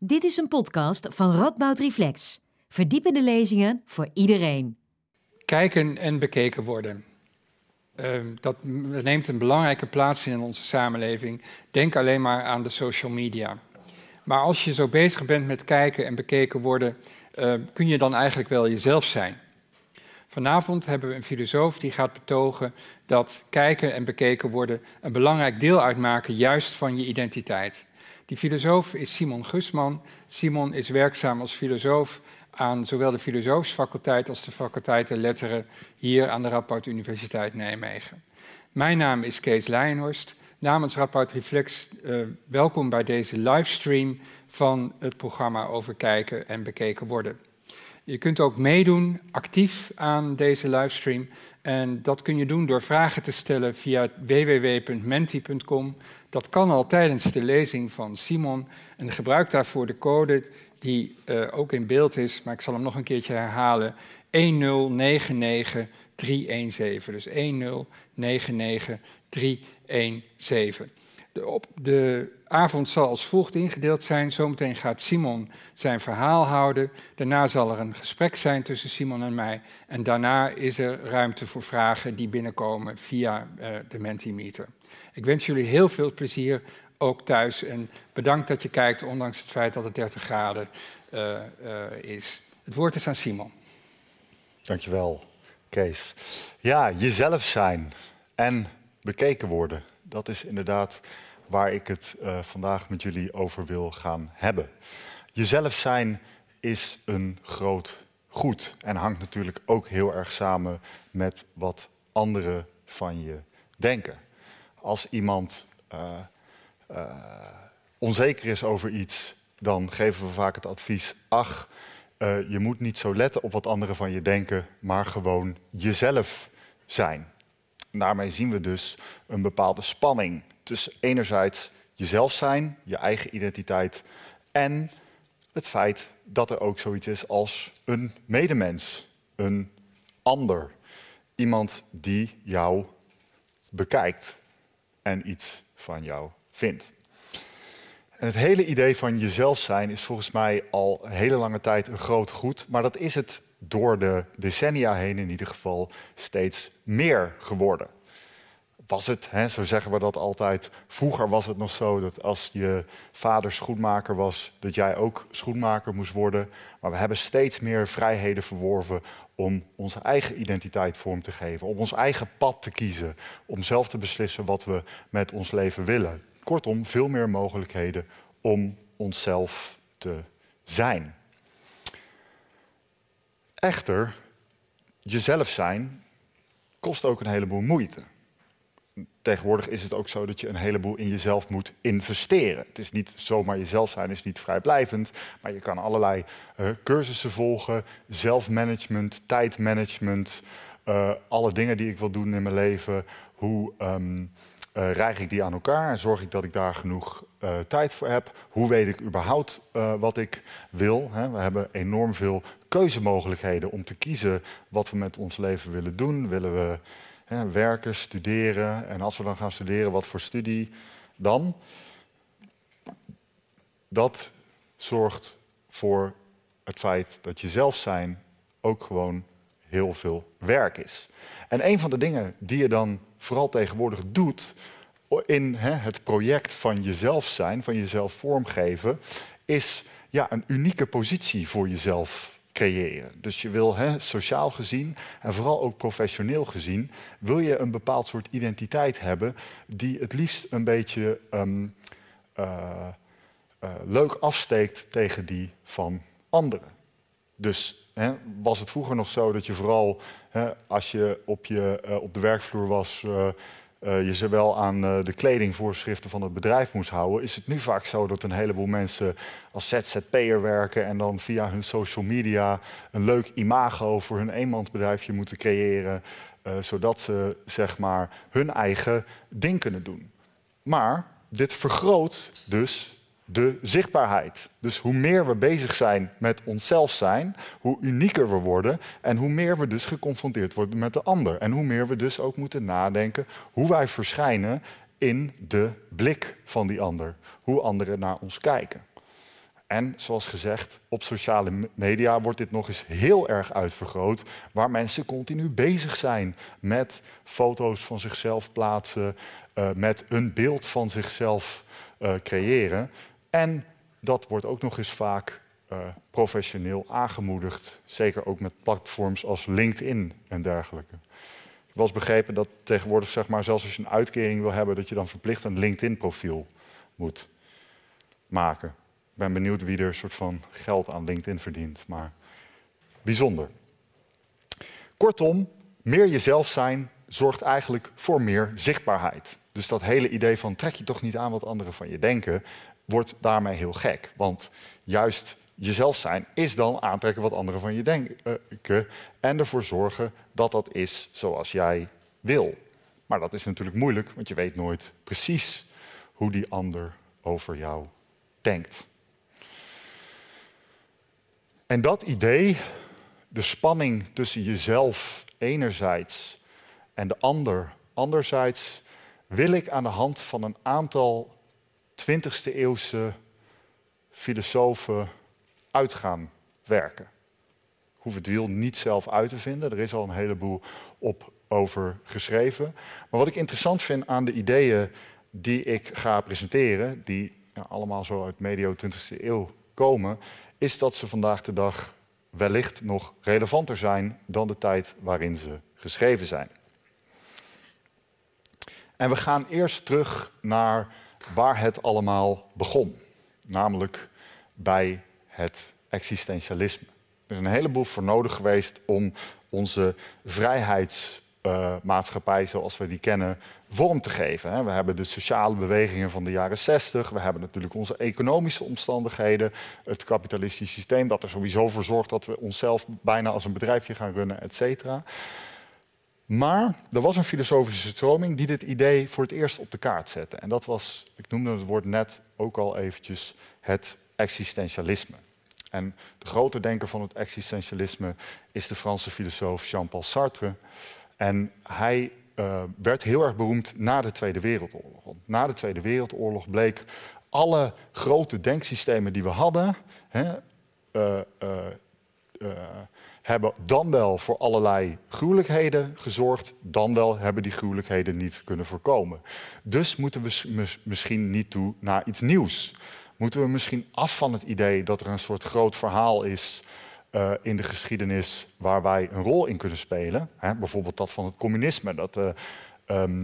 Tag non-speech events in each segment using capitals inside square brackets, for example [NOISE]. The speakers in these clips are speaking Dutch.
Dit is een podcast van Radboud Reflex. Verdiepende lezingen voor iedereen. Kijken en bekeken worden. Uh, dat neemt een belangrijke plaats in onze samenleving. Denk alleen maar aan de social media. Maar als je zo bezig bent met kijken en bekeken worden, uh, kun je dan eigenlijk wel jezelf zijn. Vanavond hebben we een filosoof die gaat betogen dat kijken en bekeken worden een belangrijk deel uitmaken juist van je identiteit. Die filosoof is Simon Gusman. Simon is werkzaam als filosoof aan zowel de filosoofsfaculteit als de faculteit letteren hier aan de Radboud Universiteit Nijmegen. Mijn naam is Kees Leijenhorst. Namens Radboud Reflex uh, welkom bij deze livestream van het programma over kijken en bekeken worden. Je kunt ook meedoen actief aan deze livestream. En dat kun je doen door vragen te stellen via www.menti.com. Dat kan al tijdens de lezing van Simon. En gebruik daarvoor de code die uh, ook in beeld is, maar ik zal hem nog een keertje herhalen. 1099317. Dus 1099317. De, op, de avond zal als volgt ingedeeld zijn. Zometeen gaat Simon zijn verhaal houden. Daarna zal er een gesprek zijn tussen Simon en mij. En daarna is er ruimte voor vragen die binnenkomen via uh, de Mentimeter. Ik wens jullie heel veel plezier, ook thuis. En bedankt dat je kijkt, ondanks het feit dat het 30 graden uh, uh, is. Het woord is aan Simon. Dankjewel, Kees. Ja, jezelf zijn en bekeken worden. Dat is inderdaad waar ik het uh, vandaag met jullie over wil gaan hebben. Jezelf zijn is een groot goed en hangt natuurlijk ook heel erg samen met wat anderen van je denken. Als iemand uh, uh, onzeker is over iets, dan geven we vaak het advies: ach, je moet niet zo letten op wat anderen van je denken, maar gewoon jezelf zijn. Daarmee zien we dus een bepaalde spanning tussen enerzijds jezelf zijn, je eigen identiteit, en het feit dat er ook zoiets is als een medemens, een ander. Iemand die jou bekijkt en iets van jou vindt. En het hele idee van jezelf zijn is volgens mij al een hele lange tijd een groot goed, maar dat is het door de decennia heen in ieder geval steeds meer geworden was het, hè, zo zeggen we dat altijd. Vroeger was het nog zo dat als je vader schoenmaker was, dat jij ook schoenmaker moest worden. Maar we hebben steeds meer vrijheden verworven om onze eigen identiteit vorm te geven, om ons eigen pad te kiezen, om zelf te beslissen wat we met ons leven willen. Kortom, veel meer mogelijkheden om onszelf te zijn. Echter, jezelf zijn kost ook een heleboel moeite tegenwoordig is het ook zo dat je een heleboel in jezelf moet investeren. Het is niet zomaar jezelf zijn, is niet vrijblijvend. Maar je kan allerlei uh, cursussen volgen, zelfmanagement, tijdmanagement. Uh, alle dingen die ik wil doen in mijn leven. Hoe um, ik die aan elkaar zorg ik dat ik daar genoeg tijd voor heb? Hoe weet ik überhaupt wat ik wil? Hè? We hebben enorm veel keuzemogelijkheden om te kiezen wat we met ons leven willen doen. Willen we Werken, studeren. En als we dan gaan studeren, wat voor studie dan? Dat zorgt voor het feit dat je zelf zijn ook gewoon heel veel werk is. En een van de dingen die je dan vooral tegenwoordig doet in hè, het project van jezelf zijn, van jezelf vormgeven, is ja, een unieke positie voor jezelf Dus je wil hè, sociaal gezien en vooral ook professioneel gezien, wil je een bepaald soort identiteit hebben die het liefst een beetje um, uh, uh, leuk afsteekt tegen die van anderen. Dus hè, was het vroeger nog zo dat je vooral hè, als je op, je, uh, op de werkvloer was uh, je zowel aan uh, de kledingvoorschriften van het bedrijf moest houden, is het nu vaak zo dat een heleboel mensen als ZZP'er werken en dan via hun social media een leuk imago voor hun eenmansbedrijfje moeten creëren, uh, zodat ze zeg maar hun eigen ding kunnen doen. Maar dit vergroot dus de zichtbaarheid. Dus hoe meer we bezig zijn met onszelf zijn, hoe unieker we worden en hoe meer we dus geconfronteerd worden met de ander. En hoe meer we dus ook moeten nadenken hoe wij verschijnen in de blik van die ander, hoe anderen naar ons kijken. En zoals gezegd, op sociale media wordt dit nog eens heel erg uitvergroot, waar mensen continu bezig zijn met foto's van zichzelf plaatsen, uh, met een beeld van zichzelf uh, creëren. En dat wordt ook nog eens vaak uh, professioneel aangemoedigd, zeker ook met platforms als LinkedIn en dergelijke. Ik was begrepen dat tegenwoordig, zeg maar, zelfs als je een uitkering wil hebben, dat je dan verplicht een LinkedIn-profiel moet maken. Ik ben benieuwd wie er een soort van geld aan LinkedIn verdient, maar bijzonder. Kortom, meer jezelf zijn zorgt eigenlijk voor meer zichtbaarheid. Dus dat hele idee van trek je toch niet aan wat anderen van je denken, wordt daarmee heel gek. Want juist jezelf zijn is dan aantrekken wat anderen van je denken en ervoor zorgen dat dat is zoals jij wil. Maar dat is natuurlijk moeilijk, want je weet nooit precies hoe die ander over jou denkt. En dat idee, de spanning tussen jezelf enerzijds en de ander anderzijds, wil ik aan de hand van een aantal 20e eeuwse filosofen uit gaan werken. Ik hoef het wiel niet zelf uit te vinden, er is al een heleboel op over geschreven. Maar wat ik interessant vind aan de ideeën die ik ga presenteren, die allemaal zo uit medio 20e eeuw komen, is dat ze vandaag de dag wellicht nog relevanter zijn dan de tijd waarin ze geschreven zijn. En we gaan eerst terug naar waar het allemaal begon, namelijk bij het existentialisme. Er is een heleboel voor nodig geweest om onze vrijheidsmaatschappij zoals we die kennen vorm te geven. We hebben de sociale bewegingen van de jaren 60, we hebben natuurlijk onze economische omstandigheden, het kapitalistische systeem dat er sowieso voor zorgt dat we onszelf bijna als een bedrijfje gaan runnen, et cetera. Maar er was een filosofische stroming die dit idee voor het eerst op de kaart zette. En dat was, ik noemde het woord net ook al eventjes, het existentialisme. En de grote denker van het existentialisme is de Franse filosoof Jean-Paul Sartre. En hij uh, werd heel erg beroemd na de Tweede Wereldoorlog. Na de Tweede Wereldoorlog bleek alle grote denksystemen die we hadden, hè, uh, uh, hebben dan wel voor allerlei gruwelijkheden gezorgd, dan wel hebben die gruwelijkheden niet kunnen voorkomen. Dus moeten we misschien niet toe naar iets nieuws. Moeten we misschien af van het idee dat er een soort groot verhaal is uh, in de geschiedenis waar wij een rol in kunnen spelen. Hè? Bijvoorbeeld dat van het communisme, dat uh,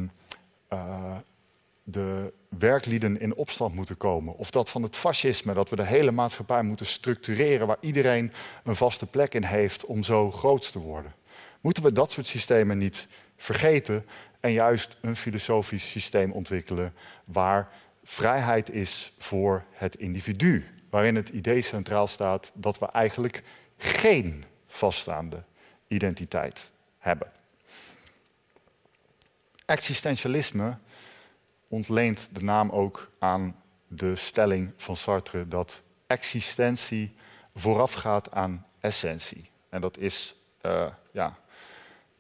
de werklieden in opstand moeten komen. Of dat van het fascisme, dat we de hele maatschappij moeten structureren waar iedereen een vaste plek in heeft om zo groot te worden. Moeten we dat soort systemen niet vergeten en juist een filosofisch systeem ontwikkelen waar vrijheid is voor het individu, waarin het idee centraal staat dat we eigenlijk geen vaststaande identiteit hebben. Existentialisme ontleent de naam ook aan de stelling van Sartre dat existentie voorafgaat aan essentie. En dat, is, uh, ja,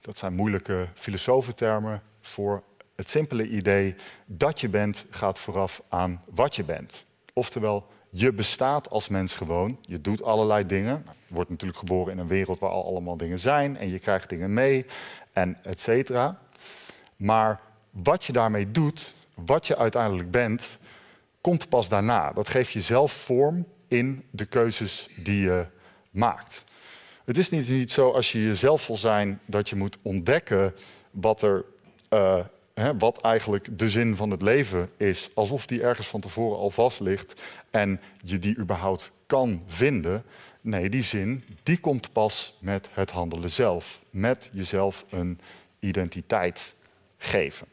dat zijn moeilijke filosofentermen voor het simpele idee dat je bent gaat vooraf aan wat je bent. Oftewel, je bestaat als mens gewoon. Je doet allerlei dingen. Je wordt natuurlijk geboren in een wereld waar al allemaal dingen zijn. En je krijgt dingen mee. En et cetera. Maar wat je daarmee doet, wat je uiteindelijk bent, komt pas daarna. Dat geeft je zelf vorm in de keuzes die je maakt. Het is niet, niet zo als je jezelf wil zijn dat je moet ontdekken wat er hè, wat eigenlijk de zin van het leven is, alsof die ergens van tevoren al vast ligt en je die überhaupt kan vinden. Nee, die zin die komt pas met het handelen zelf, met jezelf een identiteit geven.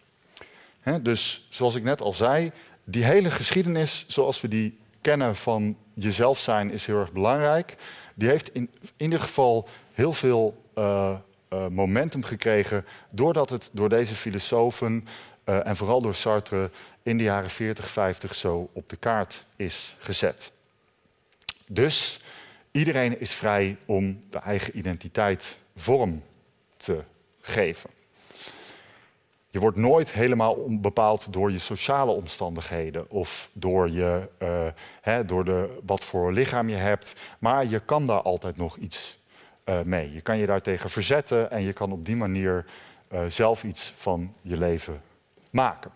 Dus zoals ik net al zei, die hele geschiedenis zoals we die kennen van jezelf zijn is heel erg belangrijk. Die heeft in, in ieder geval heel veel uh, uh, momentum gekregen doordat het door deze filosofen uh, en vooral door Sartre in de jaren 40, 50 zo op de kaart is gezet. Dus iedereen is vrij om de eigen identiteit vorm te geven. Je wordt nooit helemaal bepaald door je sociale omstandigheden of door, je, uh, hè, door de, wat voor lichaam je hebt. Maar je kan daar altijd nog iets uh, mee. Je kan je daartegen verzetten en je kan op die manier uh, zelf iets van je leven maken.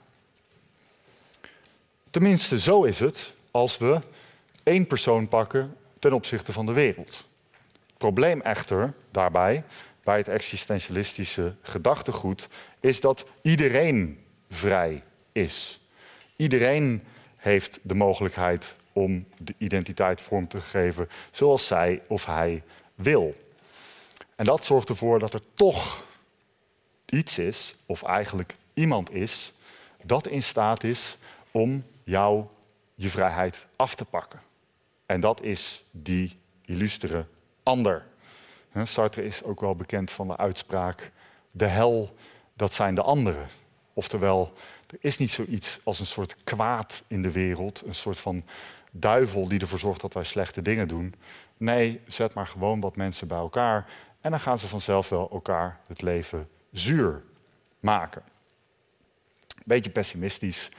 Tenminste, zo is het als we één persoon pakken ten opzichte van de wereld. Het probleem echter daarbij, bij het existentialistische gedachtegoed, is dat iedereen vrij is. Iedereen heeft de mogelijkheid om de identiteit vorm te geven zoals zij of hij wil. En dat zorgt ervoor dat er toch iets is, of eigenlijk iemand is, dat in staat is om jou je vrijheid af te pakken. En dat is die illustere ander. Sartre is ook wel bekend van de uitspraak: de hel, dat zijn de anderen. Oftewel, er is niet zoiets als een soort kwaad in de wereld, een soort van duivel die ervoor zorgt dat wij slechte dingen doen. Nee, zet maar gewoon wat mensen bij elkaar en dan gaan ze vanzelf wel elkaar het leven zuur maken. Beetje pessimistisch,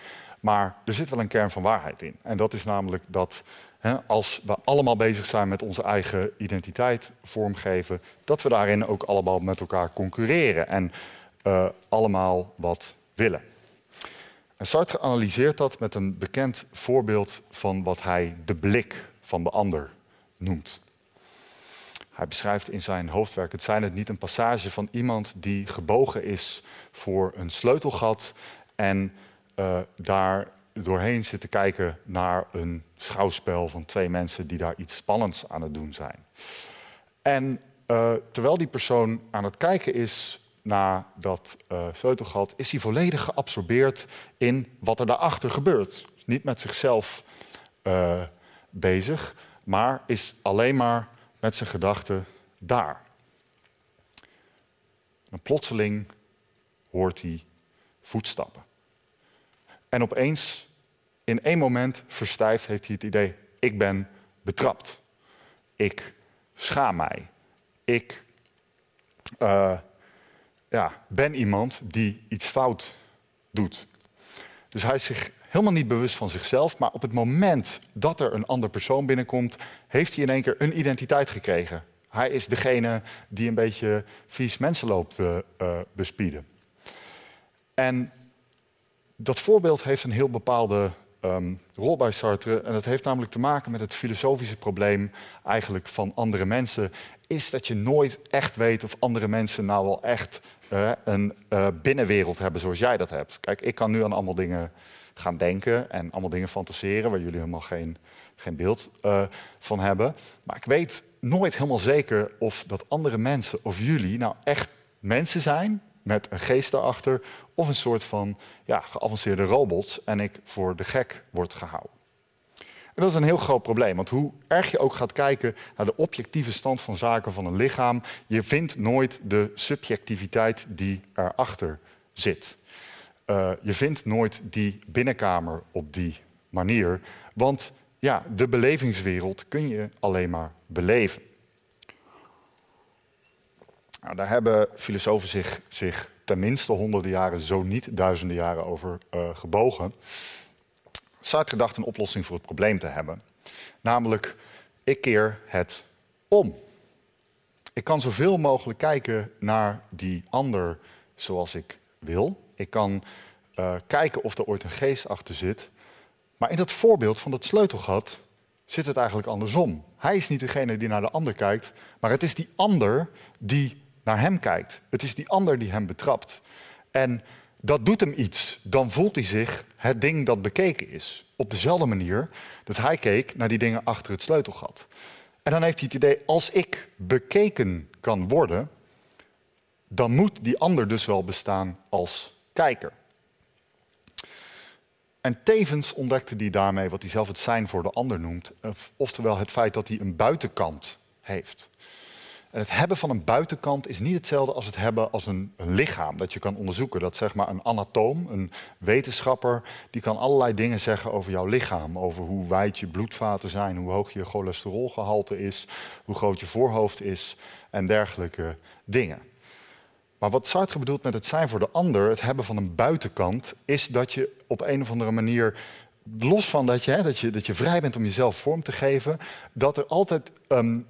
maar er zit wel een kern van waarheid in. En dat is namelijk dat als we allemaal bezig zijn met onze eigen identiteit vormgeven, dat we daarin ook allemaal met elkaar concurreren en uh, allemaal wat willen. En Sartre analyseert dat met een bekend voorbeeld van wat hij de blik van de ander noemt. Hij beschrijft in zijn hoofdwerk, het zijn het niet een passage van iemand die gebogen is voor een sleutelgat en uh, daar doorheen zit te kijken naar een schouwspel van twee mensen die daar iets spannends aan het doen zijn. En uh, terwijl die persoon aan het kijken is naar dat uh, sleutelgat, is hij volledig geabsorbeerd in wat er daarachter gebeurt. Niet met zichzelf bezig, maar is alleen maar met zijn gedachten daar. En plotseling hoort hij voetstappen. En opeens, in één moment verstijft, heeft hij het idee: ik ben betrapt. Ik schaam mij. Ik uh, ja, ben iemand die iets fout doet. Dus hij is zich helemaal niet bewust van zichzelf, maar op het moment dat er een ander persoon binnenkomt, heeft hij in één keer een identiteit gekregen. Hij is degene die een beetje vies mensen loopt te uh, bespieden. En dat voorbeeld heeft een heel bepaalde um, rol bij Sartre. En dat heeft namelijk te maken met het filosofische probleem eigenlijk van andere mensen. Is dat je nooit echt weet of andere mensen nou wel echt uh, een uh, binnenwereld hebben zoals jij dat hebt. Kijk, ik kan nu aan allemaal dingen gaan denken en allemaal dingen fantaseren waar jullie helemaal geen, geen beeld uh, van hebben. Maar ik weet nooit helemaal zeker of dat andere mensen of jullie nou echt mensen zijn met een geest daarachter of een soort van ja, geavanceerde robots en ik voor de gek word gehouden. En dat is een heel groot probleem, want hoe erg je ook gaat kijken naar de objectieve stand van zaken van een lichaam, je vindt nooit de subjectiviteit die erachter zit. Uh, je vindt nooit die binnenkamer op die manier, want ja, de belevingswereld kun je alleen maar beleven. Nou, daar hebben filosofen zich, zich tenminste honderden jaren, zo niet duizenden jaren over uh, gebogen. Sartre dacht een oplossing voor het probleem te hebben. Namelijk, ik keer het om. Ik kan zoveel mogelijk kijken naar die ander zoals ik wil. Ik kan uh, kijken of er ooit een geest achter zit. Maar in dat voorbeeld van dat sleutelgat zit het eigenlijk andersom. Hij is niet degene die naar de ander kijkt, maar het is die ander die naar hem kijkt. Het is die ander die hem betrapt. En dat doet hem iets. Dan voelt hij zich het ding dat bekeken is. Op dezelfde manier dat hij keek naar die dingen achter het sleutelgat. En dan heeft hij het idee, als ik bekeken kan worden, dan moet die ander dus wel bestaan als kijker. En tevens ontdekte hij daarmee wat hij zelf het zijn voor de ander noemt, oftewel het feit dat hij een buitenkant heeft. En het hebben van een buitenkant is niet hetzelfde als het hebben als een, een, lichaam dat je kan onderzoeken. Dat zeg maar een anatoom, een wetenschapper, die kan allerlei dingen zeggen over jouw lichaam. Over hoe wijd je bloedvaten zijn, hoe hoog je cholesterolgehalte is, hoe groot je voorhoofd is en dergelijke dingen. Maar wat Sartre bedoelt met het zijn voor de ander, het hebben van een buitenkant, is dat je op een of andere manier, los van dat je, hè, dat je, dat je vrij bent om jezelf vorm te geven, dat er altijd um,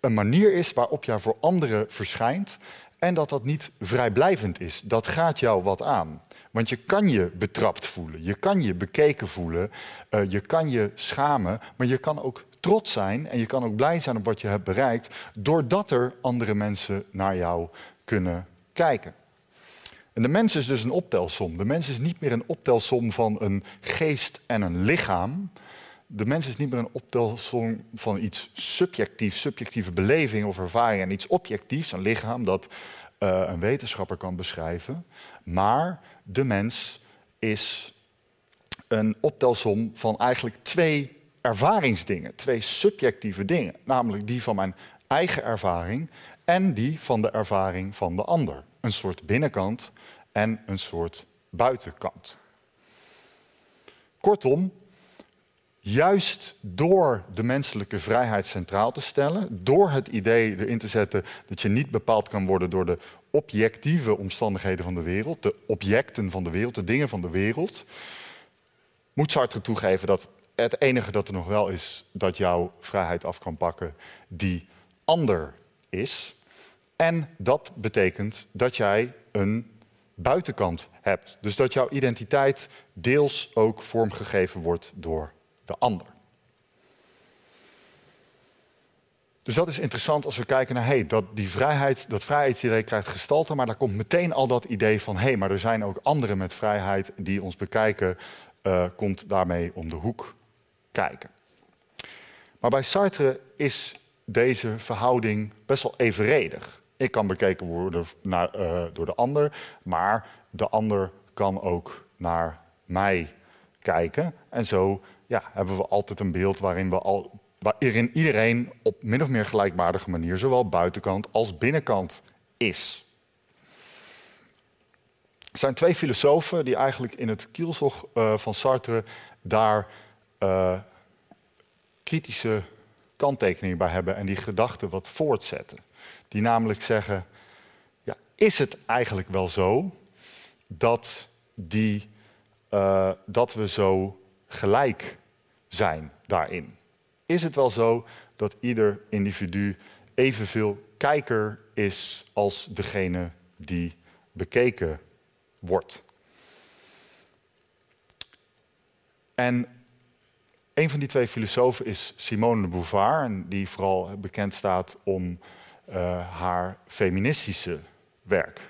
een manier is waarop jij voor anderen verschijnt en dat dat niet vrijblijvend is. Dat gaat jou wat aan. Want je kan je betrapt voelen, je kan je bekeken voelen, uh, je kan je schamen, maar je kan ook trots zijn en je kan ook blij zijn op wat je hebt bereikt, doordat er andere mensen naar jou kunnen kijken. En de mens is dus een optelsom. De mens is niet meer een optelsom van een geest en een lichaam. De mens is niet meer een optelsom van iets subjectiefs, subjectieve beleving of ervaring en iets objectiefs, een lichaam dat uh, een wetenschapper kan beschrijven. Maar de mens is een optelsom van eigenlijk twee ervaringsdingen, twee subjectieve dingen, namelijk die van mijn eigen ervaring en die van de ervaring van de ander. Een soort binnenkant en een soort buitenkant. Kortom, juist door de menselijke vrijheid centraal te stellen, door het idee erin te zetten dat je niet bepaald kan worden door de objectieve omstandigheden van de wereld, de objecten van de wereld, de dingen van de wereld, moet Sartre toegeven dat het enige dat er nog wel is dat jouw vrijheid af kan pakken, die ander is. En dat betekent dat jij een buitenkant hebt. Dus dat jouw identiteit deels ook vormgegeven wordt door de ander. Dus dat is interessant als we kijken naar hey, dat die vrijheid, dat vrijheidsidee krijgt gestalte, maar daar komt meteen al dat idee van hé, hey, maar er zijn ook anderen met vrijheid die ons bekijken, uh, komt daarmee om de hoek kijken. Maar bij Sartre is deze verhouding best wel evenredig. Ik kan bekeken worden naar, uh, door de ander, maar de ander kan ook naar mij kijken. En zo ja, hebben we altijd een beeld waarin, we al, waarin iedereen op min of meer gelijkwaardige manier, zowel buitenkant als binnenkant, is. Er zijn twee filosofen die eigenlijk in het kielzog uh, van Sartre daar uh, kritische kanttekeningen bij hebben en die gedachten wat voortzetten. Die namelijk zeggen, ja, is het eigenlijk wel zo dat, die, uh, dat we zo gelijk zijn daarin? Is het wel zo dat ieder individu evenveel kijker is als degene die bekeken wordt? En een van die twee filosofen is Simone de Beauvoir, en die vooral bekend staat om uh, haar feministische werk.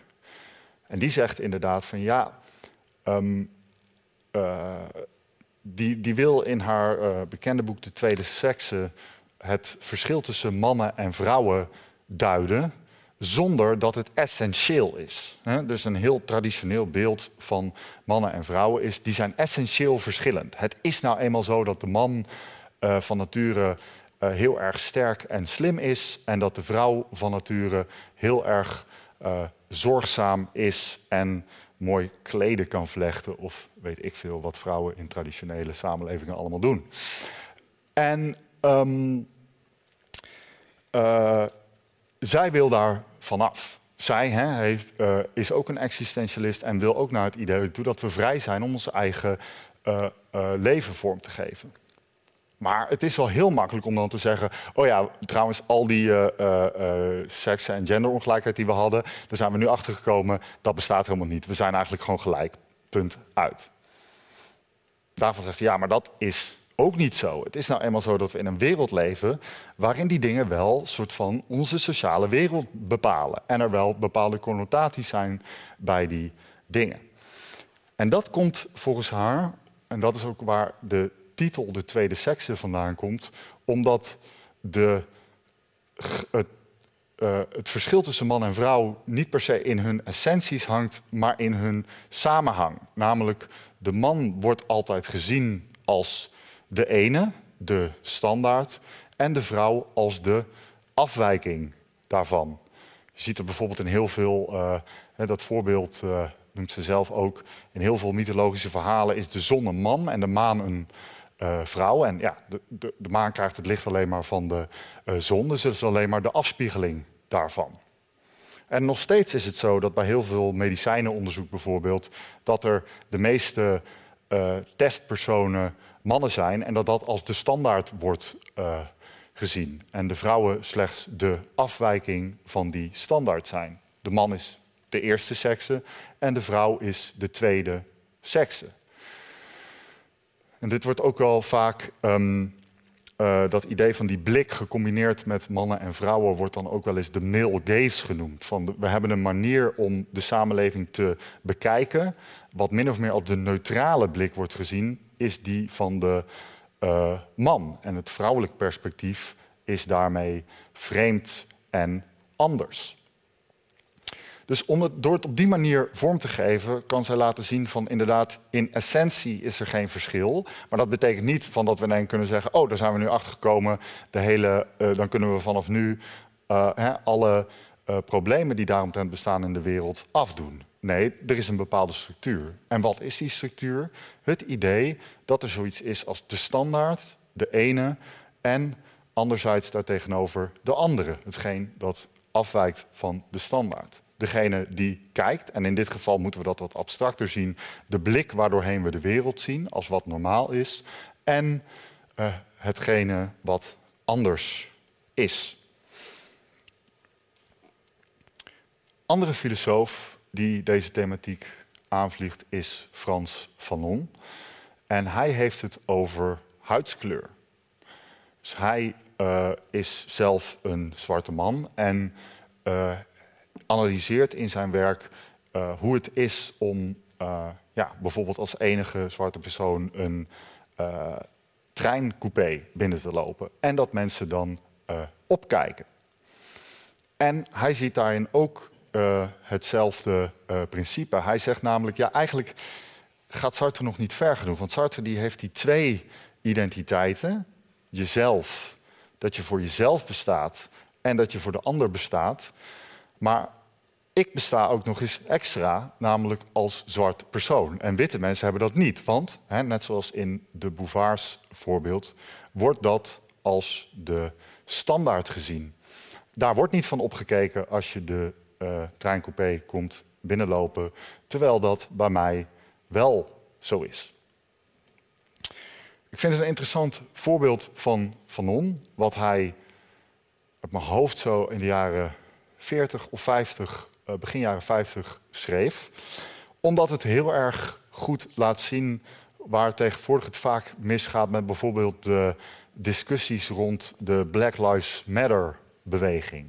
En die zegt inderdaad van ja, uh, die, die wil in haar uh, bekende boek De Tweede Sekse het verschil tussen mannen en vrouwen duiden zonder dat het essentieel is. Dus een heel traditioneel beeld van mannen en vrouwen is, die zijn essentieel verschillend. Het is nou eenmaal zo dat de man uh, van nature heel erg sterk en slim is en dat de vrouw van nature heel erg zorgzaam is en mooi kleden kan vlechten of weet ik veel wat vrouwen in traditionele samenlevingen allemaal doen. En um, zij wil daar vanaf. Zij hè, heeft, uh, is ook een existentialist en wil ook naar het idee toe dat we vrij zijn om ons eigen uh, leven vorm te geven. Maar het is wel heel makkelijk om dan te zeggen: Oh ja, trouwens, al die seks- en genderongelijkheid die we hadden, daar zijn we nu achter gekomen, dat bestaat helemaal niet. We zijn eigenlijk gewoon gelijk. Punt uit. Daarvan zegt ze: Ja, maar dat is ook niet zo. Het is nou eenmaal zo dat we in een wereld leven waarin die dingen wel soort van onze sociale wereld bepalen. En er wel bepaalde connotaties zijn bij die dingen. En dat komt volgens haar, en dat is ook waar de titel De Tweede Sekse vandaan komt, omdat de, het, uh, het verschil tussen man en vrouw niet per se in hun essenties hangt, maar in hun samenhang. Namelijk, de man wordt altijd gezien als de ene, de standaard, en de vrouw als de afwijking daarvan. Je ziet er bijvoorbeeld in heel veel, uh, dat voorbeeld uh, noemt ze zelf ook, in heel veel mythologische verhalen is de zon een man en de maan een uh, vrouw. En ja, de, de, de, maan krijgt het licht alleen maar van de zon, dus het is alleen maar de afspiegeling daarvan. En nog steeds is het zo dat bij heel veel medicijnenonderzoek bijvoorbeeld, dat er de meeste uh, testpersonen mannen zijn en dat dat als de standaard wordt gezien. En de vrouwen slechts de afwijking van die standaard zijn. De man is de eerste sekse en de vrouw is de tweede sekse. En dit wordt ook wel vaak, um, uh, dat idee van die blik gecombineerd met mannen en vrouwen, wordt dan ook wel eens de male gaze genoemd. Van we hebben een manier om de samenleving te bekijken, wat min of meer als de neutrale blik wordt gezien, is die van de uh, man. En het vrouwelijk perspectief is daarmee vreemd en anders. Dus door het op die manier vorm te geven, kan zij laten zien van inderdaad, in essentie is er geen verschil. Maar dat betekent niet van dat we dan kunnen zeggen, oh, daar zijn we nu achter gekomen, de hele, uh, dan kunnen we vanaf nu uh, hè, alle uh, problemen die daaromtrent bestaan in de wereld afdoen. Nee, er is een bepaalde structuur. En wat is die structuur? Het idee dat er zoiets is als de standaard, de ene, en anderzijds daartegenover de andere, hetgeen dat afwijkt van de standaard degene die kijkt, en in dit geval moeten we dat wat abstracter zien, de blik waardoorheen we de wereld zien als wat normaal is, en uh, hetgene wat anders is. Andere filosoof die deze thematiek aanvliegt is Frans Fanon. En hij heeft het over huidskleur. Dus hij uh, is zelf een zwarte man en uh, analyseert in zijn werk uh, hoe het is om uh, ja, bijvoorbeeld als enige zwarte persoon een uh, treincoupé binnen te lopen. En dat mensen dan opkijken. En hij ziet daarin ook hetzelfde principe. Hij zegt namelijk, ja eigenlijk gaat Sartre nog niet ver genoeg. Want Sartre die heeft die twee identiteiten. Jezelf, dat je voor jezelf bestaat en dat je voor de ander bestaat. Maar ik besta ook nog eens extra, namelijk als zwart persoon. En witte mensen hebben dat niet, want, hè, net zoals in de Bouvards voorbeeld, wordt dat als de standaard gezien. Daar wordt niet van opgekeken als je de uh, treincoupé komt binnenlopen, terwijl dat bij mij wel zo is. Ik vind het een interessant voorbeeld van Fanon, wat hij op mijn hoofd zo in de jaren 40 of 50, uh, eh, begin jaren 50 schreef. Omdat het heel erg goed laat zien waar tegenwoordig het vaak misgaat met bijvoorbeeld de discussies rond de Black Lives Matter beweging.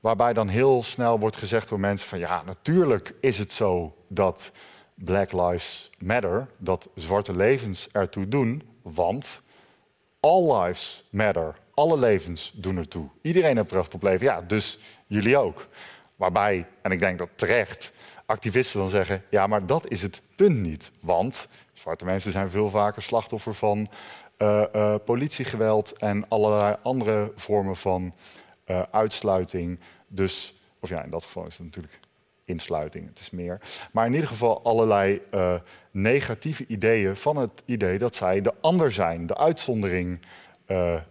Waarbij dan heel snel wordt gezegd door mensen van ja, natuurlijk is het zo dat Black Lives Matter, dat zwarte levens ertoe doen, want all lives matter. Alle levens doen ertoe. Iedereen heeft recht op leven. Ja, dus jullie ook. Waarbij, en ik denk dat terecht, activisten dan zeggen: ja, maar dat is het punt niet. Want zwarte mensen zijn veel vaker slachtoffer van uh, politiegeweld en allerlei andere vormen van uh, uitsluiting. Dus, of ja, in dat geval is het natuurlijk insluiting, het is meer. Maar in ieder geval allerlei negatieve ideeën van het idee dat zij de ander zijn, de uitzondering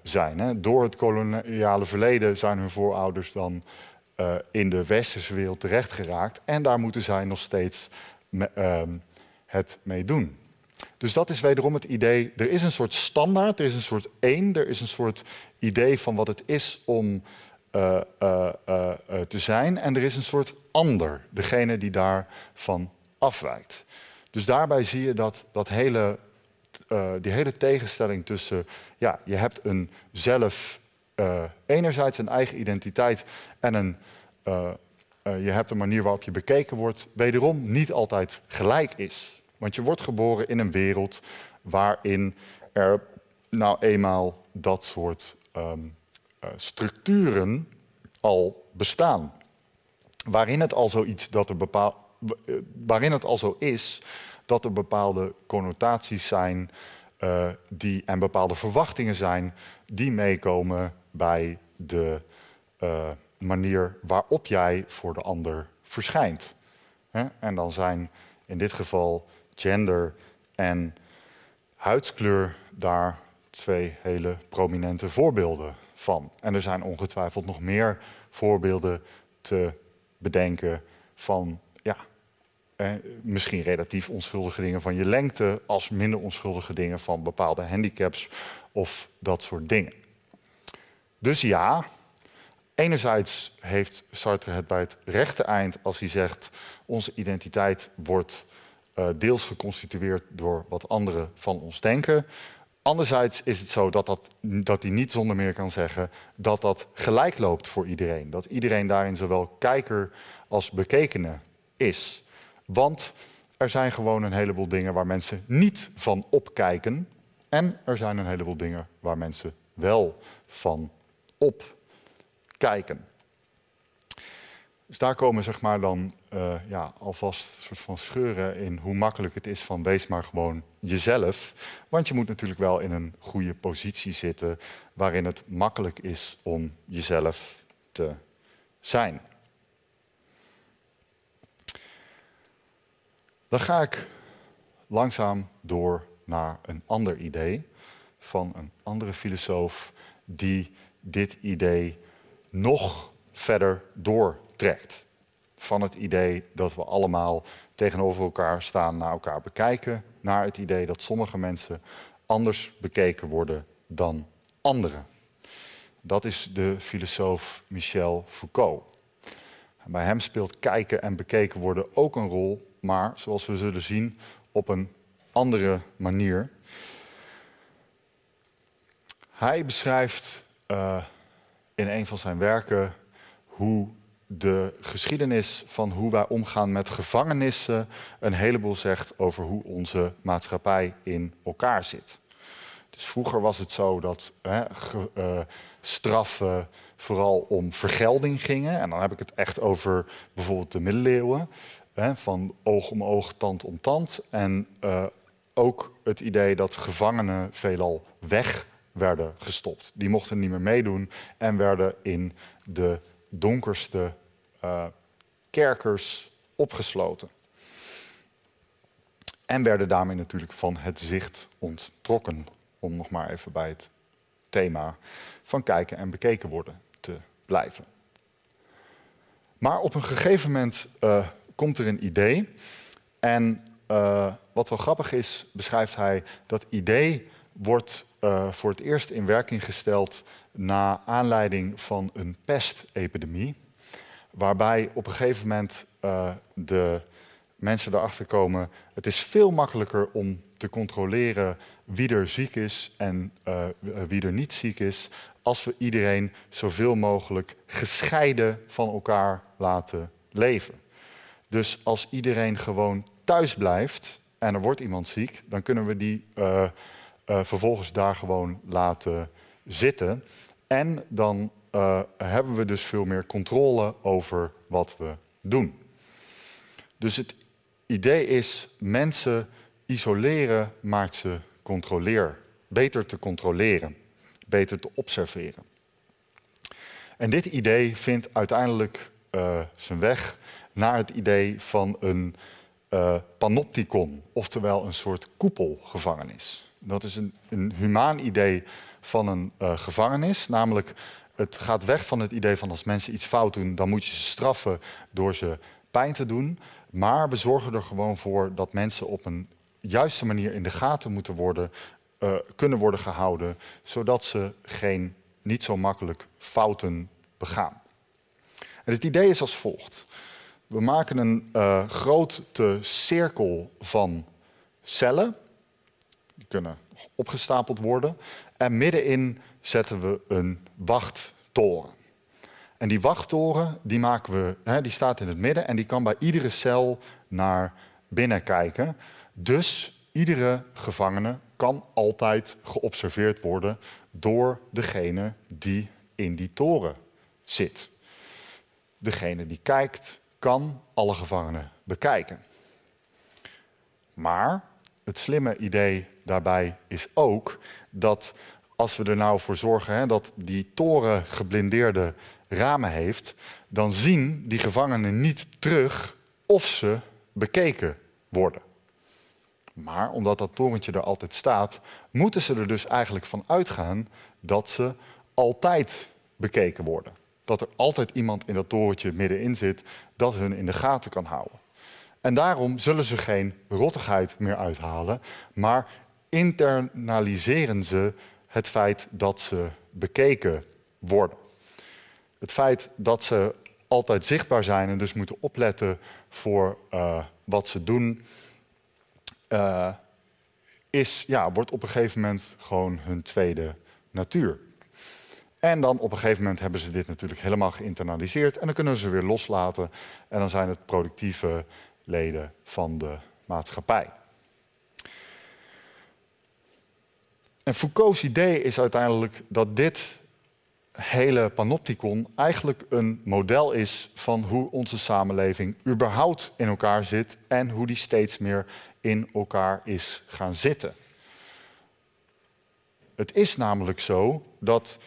zijn. Hè. Door het koloniale verleden zijn hun voorouders dan uh, in de westerse wereld terechtgeraakt. En daar moeten zij nog steeds uh, het mee doen. Dus dat is wederom het idee, er is een soort standaard, er is een soort één, er is een soort idee van wat het is om uh, te zijn. En er is een soort ander, degene die daarvan afwijkt. Dus daarbij zie je dat, dat hele, die hele tegenstelling tussen, ja, je hebt een zelf uh, enerzijds een eigen identiteit en een, uh, uh, je hebt een manier waarop je bekeken wordt, wederom niet altijd gelijk is. Want je wordt geboren in een wereld waarin er nou eenmaal dat soort um, structuren al bestaan. Waarin het al zoiets dat er bepaal, waarin het al zo is dat er bepaalde connotaties zijn die, en bepaalde verwachtingen zijn die meekomen bij de uh, manier waarop jij voor de ander verschijnt. En dan zijn in dit geval gender en huidskleur daar twee hele prominente voorbeelden van. En er zijn ongetwijfeld nog meer voorbeelden te bedenken van, ja, eh, misschien relatief onschuldige dingen van je lengte, als minder onschuldige dingen van bepaalde handicaps of dat soort dingen. Dus ja, enerzijds heeft Sartre het bij het rechte eind als hij zegt: onze identiteit wordt uh, deels geconstitueerd door wat anderen van ons denken. Anderzijds is het zo dat, dat, dat hij niet zonder meer kan zeggen dat dat gelijk loopt voor iedereen. Dat iedereen daarin zowel kijker als bekekene is. Want er zijn gewoon een heleboel dingen waar mensen niet van opkijken. En er zijn een heleboel dingen waar mensen wel van opkijken. Dus daar komen zeg maar dan uh, ja, alvast soort van scheuren in hoe makkelijk het is van wees maar gewoon jezelf. Want je moet natuurlijk wel in een goede positie zitten waarin het makkelijk is om jezelf te zijn. Dan ga ik langzaam door naar een ander idee van een andere filosoof die dit idee nog verder doortrekt. Van het idee dat we allemaal tegenover elkaar staan, naar elkaar bekijken, naar het idee dat sommige mensen anders bekeken worden dan anderen. Dat is de filosoof Michel Foucault. bij hem speelt kijken en bekeken worden ook een rol, maar zoals we zullen zien, op een andere manier. Hij beschrijft uh, in een van zijn werken hoe de geschiedenis van hoe wij omgaan met gevangenissen een heleboel zegt over hoe onze maatschappij in elkaar zit. Dus vroeger was het zo dat hè, uh, straffen vooral om vergelding gingen. En dan heb ik het echt over bijvoorbeeld de middeleeuwen. Hè, van oog om oog, tand om tand. En uh, ook het idee dat gevangenen veelal weg werden gestopt. Die mochten niet meer meedoen en werden in de donkerste uh, kerkers opgesloten. En werden daarmee natuurlijk van het zicht onttrokken. Om nog maar even bij het thema van kijken en bekeken worden te blijven. Maar op een gegeven moment uh, komt er een idee. En uh, wat wel grappig is, beschrijft hij dat idee wordt uh, voor het eerst in werking gesteld na aanleiding van een pestepidemie. Waarbij op een gegeven moment uh, de mensen erachter komen: het is veel makkelijker om te controleren wie er ziek is en uh, wie er niet ziek is, als we iedereen zoveel mogelijk gescheiden van elkaar laten leven. Dus als iedereen gewoon thuis blijft en er wordt iemand ziek, dan kunnen we die vervolgens daar gewoon laten zitten. En dan uh, hebben we dus veel meer controle over wat we doen. Dus het idee is mensen isoleren maakt ze controleer, beter te controleren, beter te observeren. En dit idee vindt uiteindelijk uh, zijn weg naar het idee van een uh, panopticon, oftewel een soort koepelgevangenis. Dat is een, een humaan idee van een uh, gevangenis, namelijk het gaat weg van het idee van als mensen iets fout doen, dan moet je ze straffen door ze pijn te doen. Maar we zorgen er gewoon voor dat mensen op een juiste manier in de gaten moeten worden, uh, kunnen worden gehouden, zodat ze geen niet zo makkelijk fouten begaan. En het idee is als volgt. We maken een uh, grote cirkel van cellen. Kunnen opgestapeld worden. En middenin zetten we een wachttoren. En die wachttoren die maken we, hè, die staat in het midden en die kan bij iedere cel naar binnen kijken. Dus iedere gevangene kan altijd geobserveerd worden door degene die in die toren zit. Degene die kijkt, kan alle gevangenen bekijken. Maar het slimme idee daarbij is ook dat als we er nou voor zorgen hè, dat die toren geblindeerde ramen heeft, dan zien die gevangenen niet terug of ze bekeken worden. Maar omdat dat torentje er altijd staat, moeten ze er dus eigenlijk van uitgaan dat ze altijd bekeken worden. dat er altijd iemand in dat torentje middenin zit dat hun in de gaten kan houden. En daarom zullen ze geen rottigheid meer uithalen, maar internaliseren ze het feit dat ze bekeken worden. Het feit dat ze altijd zichtbaar zijn en dus moeten opletten voor uh, wat ze doen, uh, is, ja, wordt op een gegeven moment gewoon hun tweede natuur. En dan op een gegeven moment hebben ze dit natuurlijk helemaal geïnternaliseerd en dan kunnen ze weer loslaten en dan zijn het productieve leden van de maatschappij. En Foucault's idee is uiteindelijk dat dit hele panopticon eigenlijk een model is van hoe onze samenleving überhaupt in elkaar zit en hoe die steeds meer in elkaar is gaan zitten. Het is namelijk zo dat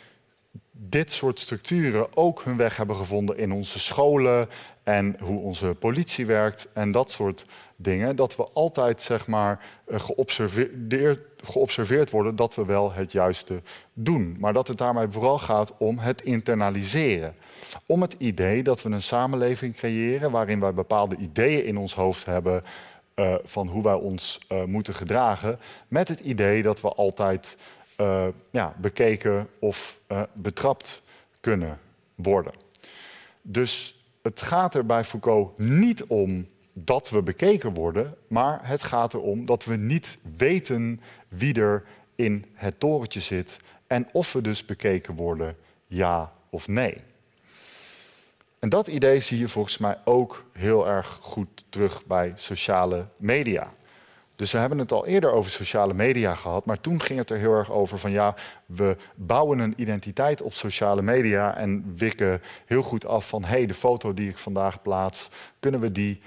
dit soort structuren ook hun weg hebben gevonden in onze scholen en hoe onze politie werkt en dat soort dingen. Dat we altijd zeg maar eh, geobserveerd, geobserveerd worden dat we wel het juiste doen. Maar dat het daarmee vooral gaat om het internaliseren. Om het idee dat we een samenleving creëren waarin wij bepaalde ideeën in ons hoofd hebben uh, van hoe wij ons uh, moeten gedragen. Met het idee dat we altijd ja, bekeken of betrapt kunnen worden. Dus het gaat er bij Foucault niet om dat we bekeken worden, maar het gaat erom dat we niet weten wie er in het torentje zit en of we dus bekeken worden, ja of nee. En dat idee zie je volgens mij ook heel erg goed terug bij sociale media. Dus we hebben het al eerder over sociale media gehad, maar toen ging het er heel erg over van ja, we bouwen een identiteit op sociale media en wikken heel goed af van hé, hey, de foto die ik vandaag plaats, kunnen we die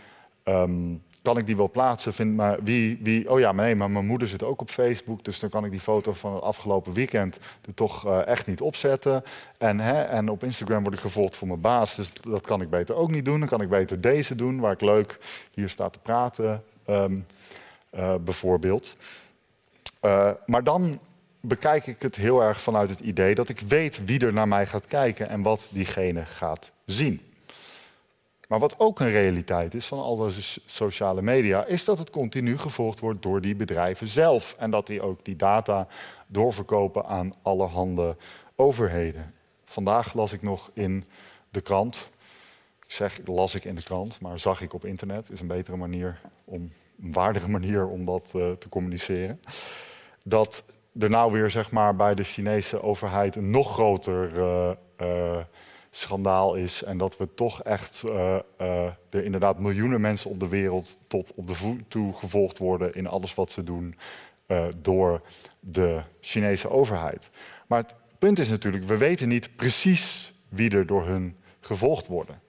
um, kan ik die wel plaatsen? Vind, maar wie, wie, oh ja, nee, maar mijn moeder zit ook op Facebook, dus dan kan ik die foto van het afgelopen weekend er toch uh, echt niet opzetten. En, hè, en op Instagram word ik gevolgd voor mijn baas, dus dat kan ik beter ook niet doen. Dan kan ik beter deze doen, waar ik leuk hier sta te praten, um, uh, bijvoorbeeld. Uh, maar dan bekijk ik het heel erg vanuit het idee dat ik weet wie er naar mij gaat kijken en wat diegene gaat zien. Maar wat ook een realiteit is van al deze sociale media, is dat het continu gevolgd wordt door die bedrijven zelf. En dat die ook die data doorverkopen aan allerhande overheden. Vandaag las ik nog in de krant. Ik zeg, las ik in de krant, maar zag ik op internet. Is een betere manier om, een waardere manier om dat uh, te communiceren. Dat er nou weer zeg maar, bij de Chinese overheid een nog groter uh, uh, schandaal is. En dat we toch echt uh, uh, er inderdaad miljoenen mensen op de wereld tot op de voet toe gevolgd worden in alles wat ze doen uh, door de Chinese overheid. Maar het punt is natuurlijk, we weten niet precies wie er door hun gevolgd worden.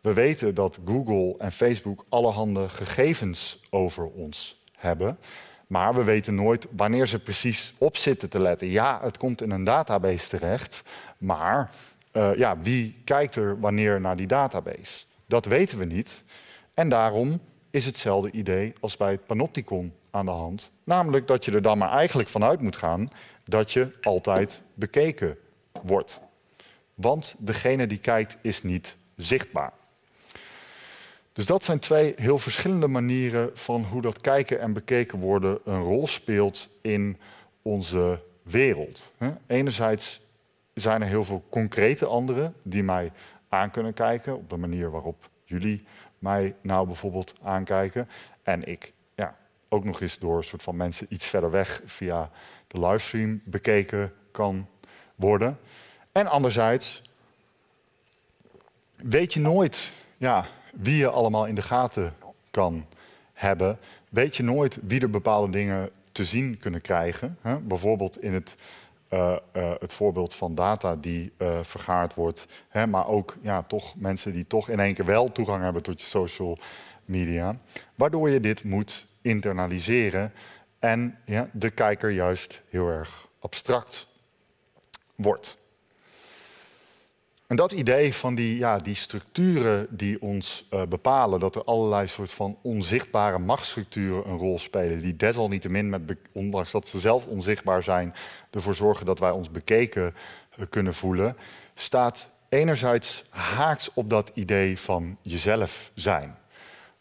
We weten dat Google en Facebook allerhande gegevens over ons hebben. Maar we weten nooit wanneer ze precies op zitten te letten. Ja, het komt in een database terecht, maar uh, ja, wie kijkt er wanneer naar die database? Dat weten we niet. En daarom is hetzelfde idee als bij het panopticon aan de hand. Namelijk dat je er dan maar eigenlijk vanuit moet gaan dat je altijd bekeken wordt. Want degene die kijkt is niet zichtbaar. Dus dat zijn twee heel verschillende manieren van hoe dat kijken en bekeken worden een rol speelt in onze wereld. Enerzijds zijn er heel veel concrete anderen die mij aan kunnen kijken op de manier waarop jullie mij nou bijvoorbeeld aankijken. En ik ja, ook nog eens door een soort van mensen iets verder weg via de livestream bekeken kan worden. En anderzijds weet je nooit ja, wie je allemaal in de gaten kan hebben. Weet je nooit wie er bepaalde dingen te zien kunnen krijgen. Hè? Bijvoorbeeld in het uh, uh, het voorbeeld van data die uh, vergaard wordt. Hè, maar ook ja, toch mensen die toch in één keer wel toegang hebben tot je social media. Waardoor je dit moet internaliseren en ja, de kijker juist heel erg abstract wordt. En dat idee van die, ja, die structuren die ons uh, bepalen, dat er allerlei soort van onzichtbare machtsstructuren een rol spelen, die desalniettemin, met ondanks dat ze zelf onzichtbaar zijn, ervoor zorgen dat wij ons bekeken uh, kunnen voelen, staat enerzijds haaks op dat idee van jezelf zijn.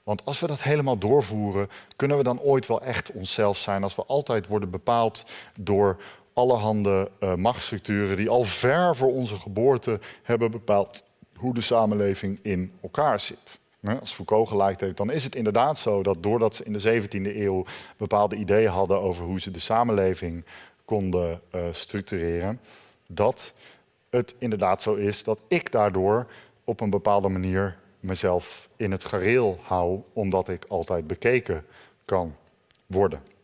Want als we dat helemaal doorvoeren, kunnen we dan ooit wel echt onszelf zijn als we altijd worden bepaald door allerhande uh, machtsstructuren die al ver voor onze geboorte hebben bepaald hoe de samenleving in elkaar zit. Als Foucault gelijk heeft, dan is het inderdaad zo dat doordat ze in de 17e eeuw bepaalde ideeën hadden over hoe ze de samenleving konden uh, structureren, dat het inderdaad zo is dat ik daardoor op een bepaalde manier mezelf in het gareel hou, omdat ik altijd bekeken kan worden.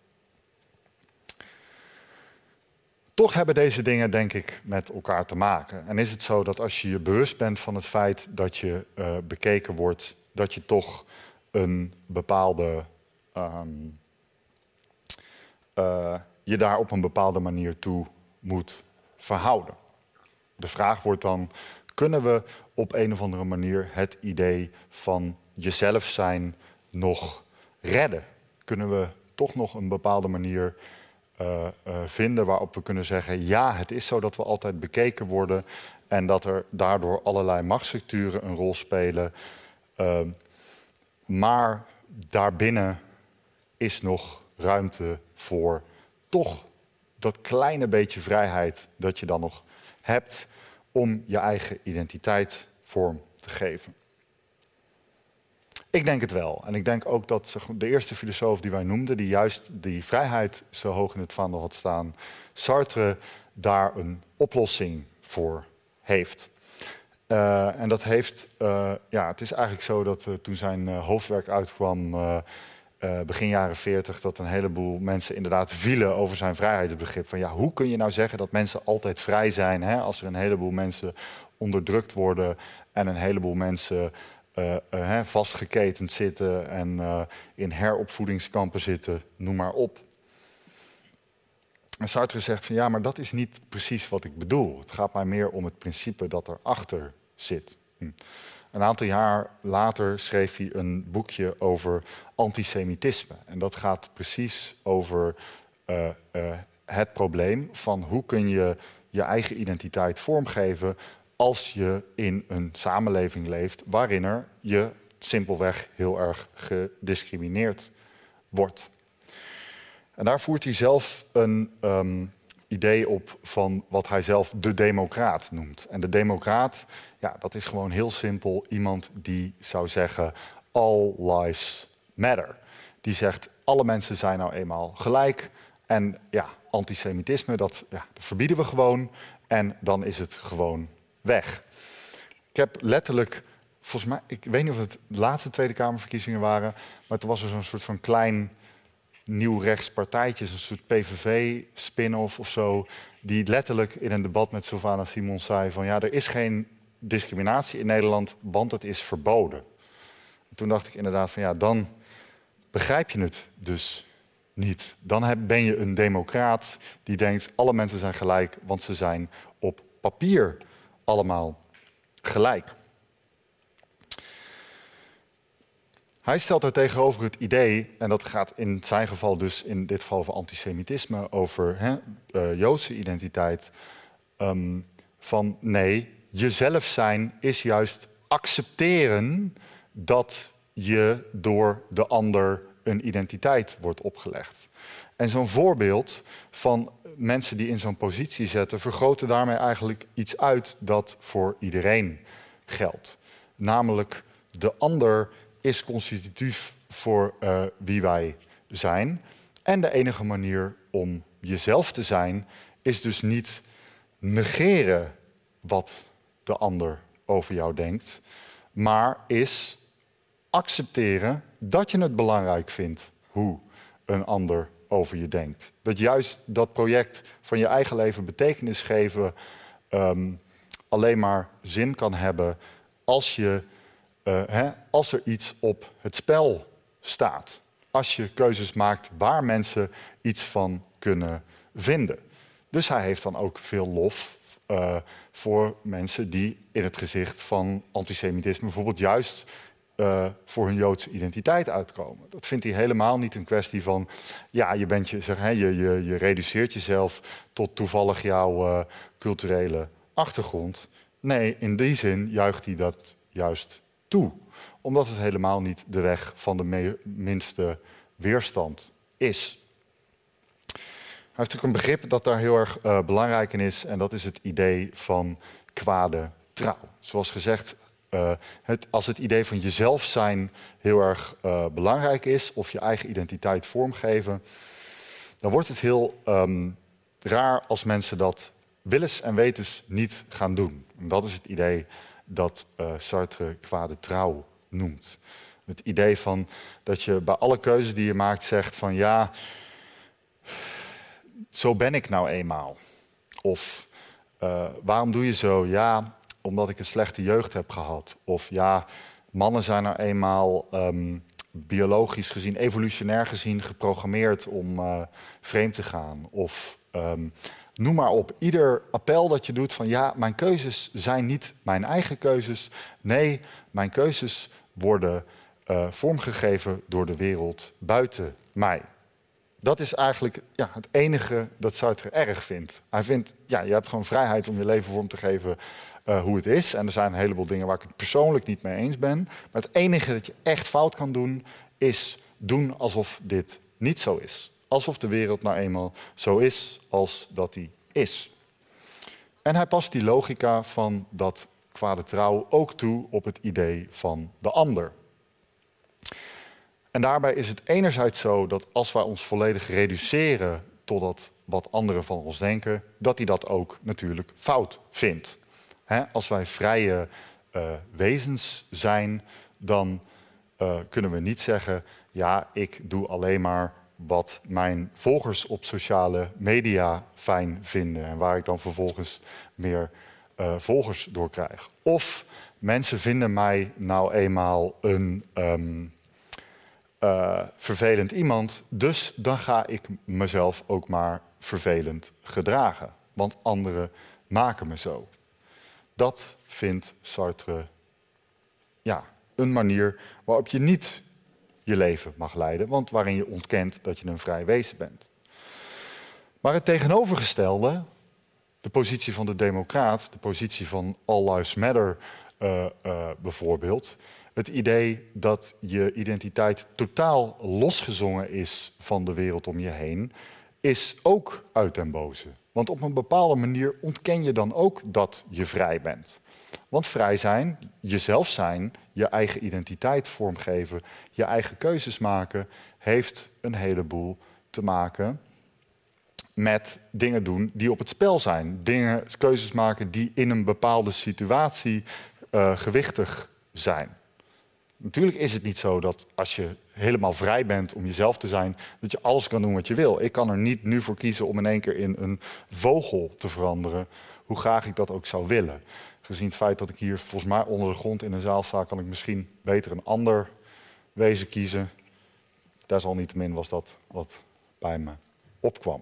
Toch hebben deze dingen, denk ik, met elkaar te maken. En is het zo dat als je je bewust bent van het feit dat je uh, bekeken wordt, dat je toch een bepaalde. Um, uh, je daar op een bepaalde manier toe moet verhouden. De vraag wordt dan: kunnen we op een of andere manier het idee van jezelf zijn nog redden? Kunnen we toch nog een bepaalde manier uh, uh, vinden waarop we kunnen zeggen: ja, het is zo dat we altijd bekeken worden en dat er daardoor allerlei machtsstructuren een rol spelen. Uh, maar daarbinnen is nog ruimte voor toch dat kleine beetje vrijheid dat je dan nog hebt om je eigen identiteit vorm te geven. Ik denk het wel. En ik denk ook dat de eerste filosoof die wij noemden, die juist die vrijheid zo hoog in het vaandel had staan, Sartre, daar een oplossing voor heeft. Uh, en dat heeft, uh, ja, het is eigenlijk zo dat uh, toen zijn hoofdwerk uitkwam, begin jaren 40, dat een heleboel mensen inderdaad vielen over zijn vrijheidsbegrip. Van ja, hoe kun je nou zeggen dat mensen altijd vrij zijn hè, als er een heleboel mensen onderdrukt worden en een heleboel mensen vastgeketend zitten en in heropvoedingskampen zitten, noem maar op. En Sartre zegt van ja, maar dat is niet precies wat ik bedoel. Het gaat mij meer om het principe dat erachter zit. Hm. Een aantal jaar later schreef hij een boekje over antisemitisme. En dat gaat precies over uh, uh, het probleem van hoe kun je je eigen identiteit vormgeven als je in een samenleving leeft waarin er je simpelweg heel erg gediscrimineerd wordt. En daar voert hij zelf een um, idee op van wat hij zelf de democraat noemt. En de democraat ja, dat is gewoon heel simpel iemand die zou zeggen: All lives matter. Die zegt: alle mensen zijn nou eenmaal gelijk. En ja, antisemitisme, dat, ja, dat verbieden we gewoon. En dan is het gewoon weg. Ik heb letterlijk, volgens mij, ik weet niet of het de laatste Tweede Kamerverkiezingen waren, maar toen was er zo'n soort van klein nieuw rechtspartijtje, een soort PVV-spin-off of zo, die letterlijk in een debat met Sylvana Simons zei van ja, er is geen discriminatie in Nederland, want het is verboden. toen dacht ik inderdaad van ja, dan begrijp je het dus niet. Dan ben je een democraat die denkt alle mensen zijn gelijk, want ze zijn op papier allemaal gelijk. Hij stelt er tegenover het idee, en dat gaat in zijn geval dus in dit geval over antisemitisme, over hè, uh, Joodse identiteit, um, van nee, jezelf zijn is juist accepteren dat je door de ander een identiteit wordt opgelegd. En zo'n voorbeeld van mensen die in zo'n positie zetten, vergroten daarmee eigenlijk iets uit dat voor iedereen geldt. Namelijk, de ander is constitutief voor uh, wie wij zijn. En de enige manier om jezelf te zijn, is dus niet negeren wat de ander over jou denkt, maar is accepteren dat je het belangrijk vindt hoe een ander over je denkt. Dat juist dat project van je eigen leven betekenis geven um, alleen maar zin kan hebben als, je, uh, hè, als er iets op het spel staat. Als je keuzes maakt waar mensen iets van kunnen vinden. Dus hij heeft dan ook veel lof uh, voor mensen die in het gezicht van antisemitisme bijvoorbeeld juist uh, voor hun Joodse identiteit uitkomen. Dat vindt hij helemaal niet een kwestie van, ja, je, bent je, zeg, hè, je, je, je reduceert jezelf tot toevallig jouw uh, culturele achtergrond. Nee, in die zin juicht hij dat juist toe. Omdat het helemaal niet de weg van de minste weerstand is. Hij heeft natuurlijk een begrip dat daar heel erg uh, belangrijk in is. En dat is het idee van kwade trouw. Zoals gezegd, uh, het, als het idee van jezelf zijn heel erg uh, belangrijk is, of je eigen identiteit vormgeven, dan wordt het heel um, raar als mensen dat willens en wetens niet gaan doen. En dat is het idee dat uh, Sartre kwade trouw noemt. Het idee van dat je bij alle keuzes die je maakt zegt van ja, zo ben ik nou eenmaal. Of waarom doe je zo? Ja, omdat ik een slechte jeugd heb gehad. Of ja, mannen zijn nou eenmaal um, biologisch gezien, evolutionair gezien geprogrammeerd om uh, vreemd te gaan. Of um, noem maar op. Ieder appel dat je doet van ja, mijn keuzes zijn niet mijn eigen keuzes. Nee, mijn keuzes worden uh, vormgegeven door de wereld buiten mij. Dat is eigenlijk ja, het enige dat Sartre erg vindt. Hij vindt, ja, je hebt gewoon vrijheid om je leven vorm te geven uh, hoe het is. En er zijn een heleboel dingen waar ik het persoonlijk niet mee eens ben. Maar het enige dat je echt fout kan doen, is doen alsof dit niet zo is. Alsof de wereld nou eenmaal zo is als dat die is. En hij past die logica van dat kwade trouw ook toe op het idee van de ander. En daarbij is het enerzijds zo dat als wij ons volledig reduceren tot wat anderen van ons denken, dat hij dat ook natuurlijk fout vindt. Als wij vrije uh, wezens zijn, dan uh, kunnen we niet zeggen, ja, ik doe alleen maar wat mijn volgers op sociale media fijn vinden en waar ik dan vervolgens meer uh, volgers door krijg. Of mensen vinden mij nou eenmaal een uh, vervelend iemand, dus dan ga ik mezelf ook maar vervelend gedragen. Want anderen maken me zo. Dat vindt Sartre ja, een manier waarop je niet je leven mag leiden, want waarin je ontkent dat je een vrij wezen bent. Maar het tegenovergestelde, de positie van de democraat, de positie van All Lives Matter uh, uh, bijvoorbeeld, het idee dat je identiteit totaal losgezongen is van de wereld om je heen, is ook uit den boze. Want op een bepaalde manier ontken je dan ook dat je vrij bent. Want vrij zijn, jezelf zijn, je eigen identiteit vormgeven, je eigen keuzes maken, heeft een heleboel te maken met dingen doen die op het spel zijn. Dingen, keuzes maken die in een bepaalde situatie uh, gewichtig zijn. Natuurlijk is het niet zo dat als je helemaal vrij bent om jezelf te zijn, dat je alles kan doen wat je wil. Ik kan er niet nu voor kiezen om in één keer in een vogel te veranderen, hoe graag ik dat ook zou willen. Gezien het feit dat ik hier volgens mij onder de grond in een zaal sta, kan ik misschien beter een ander wezen kiezen. Desalniettemin was dat wat bij me opkwam.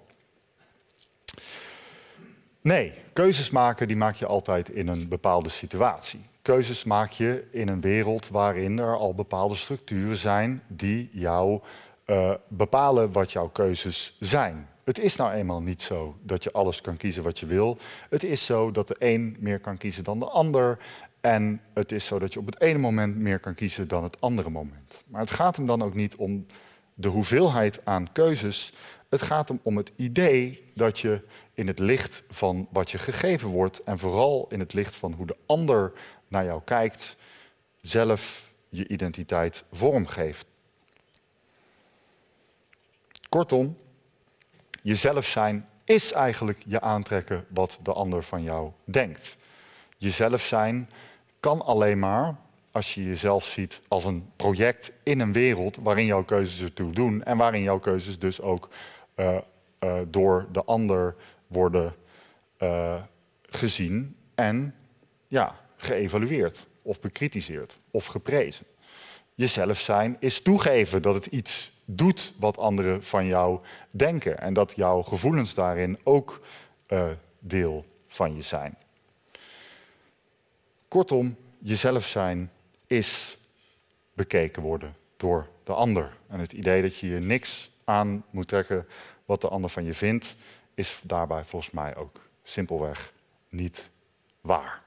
Nee, keuzes maken die maak je altijd in een bepaalde situatie. Keuzes maak je in een wereld waarin er al bepaalde structuren zijn die jou uh, bepalen wat jouw keuzes zijn. Het is nou eenmaal niet zo dat je alles kan kiezen wat je wil. Het is zo dat de een meer kan kiezen dan de ander. En het is zo dat je op het ene moment meer kan kiezen dan het andere moment. Maar het gaat hem dan ook niet om de hoeveelheid aan keuzes. Het gaat hem om het idee dat je in het licht van wat je gegeven wordt en vooral in het licht van hoe de ander naar jou kijkt, zelf je identiteit vormgeeft. Kortom, jezelf zijn is eigenlijk je aantrekken wat de ander van jou denkt. Jezelf zijn kan alleen maar als je jezelf ziet als een project in een wereld waarin jouw keuzes ertoe doen en waarin jouw keuzes dus ook uh, uh, door de ander worden uh, gezien en ja, geëvalueerd of bekritiseerd of geprezen. Jezelf zijn is toegeven dat het iets doet wat anderen van jou denken en dat jouw gevoelens daarin ook uh, deel van je zijn. Kortom, jezelf zijn is bekeken worden door de ander. En het idee dat je je niks aan moet trekken wat de ander van je vindt, is daarbij volgens mij ook simpelweg niet waar.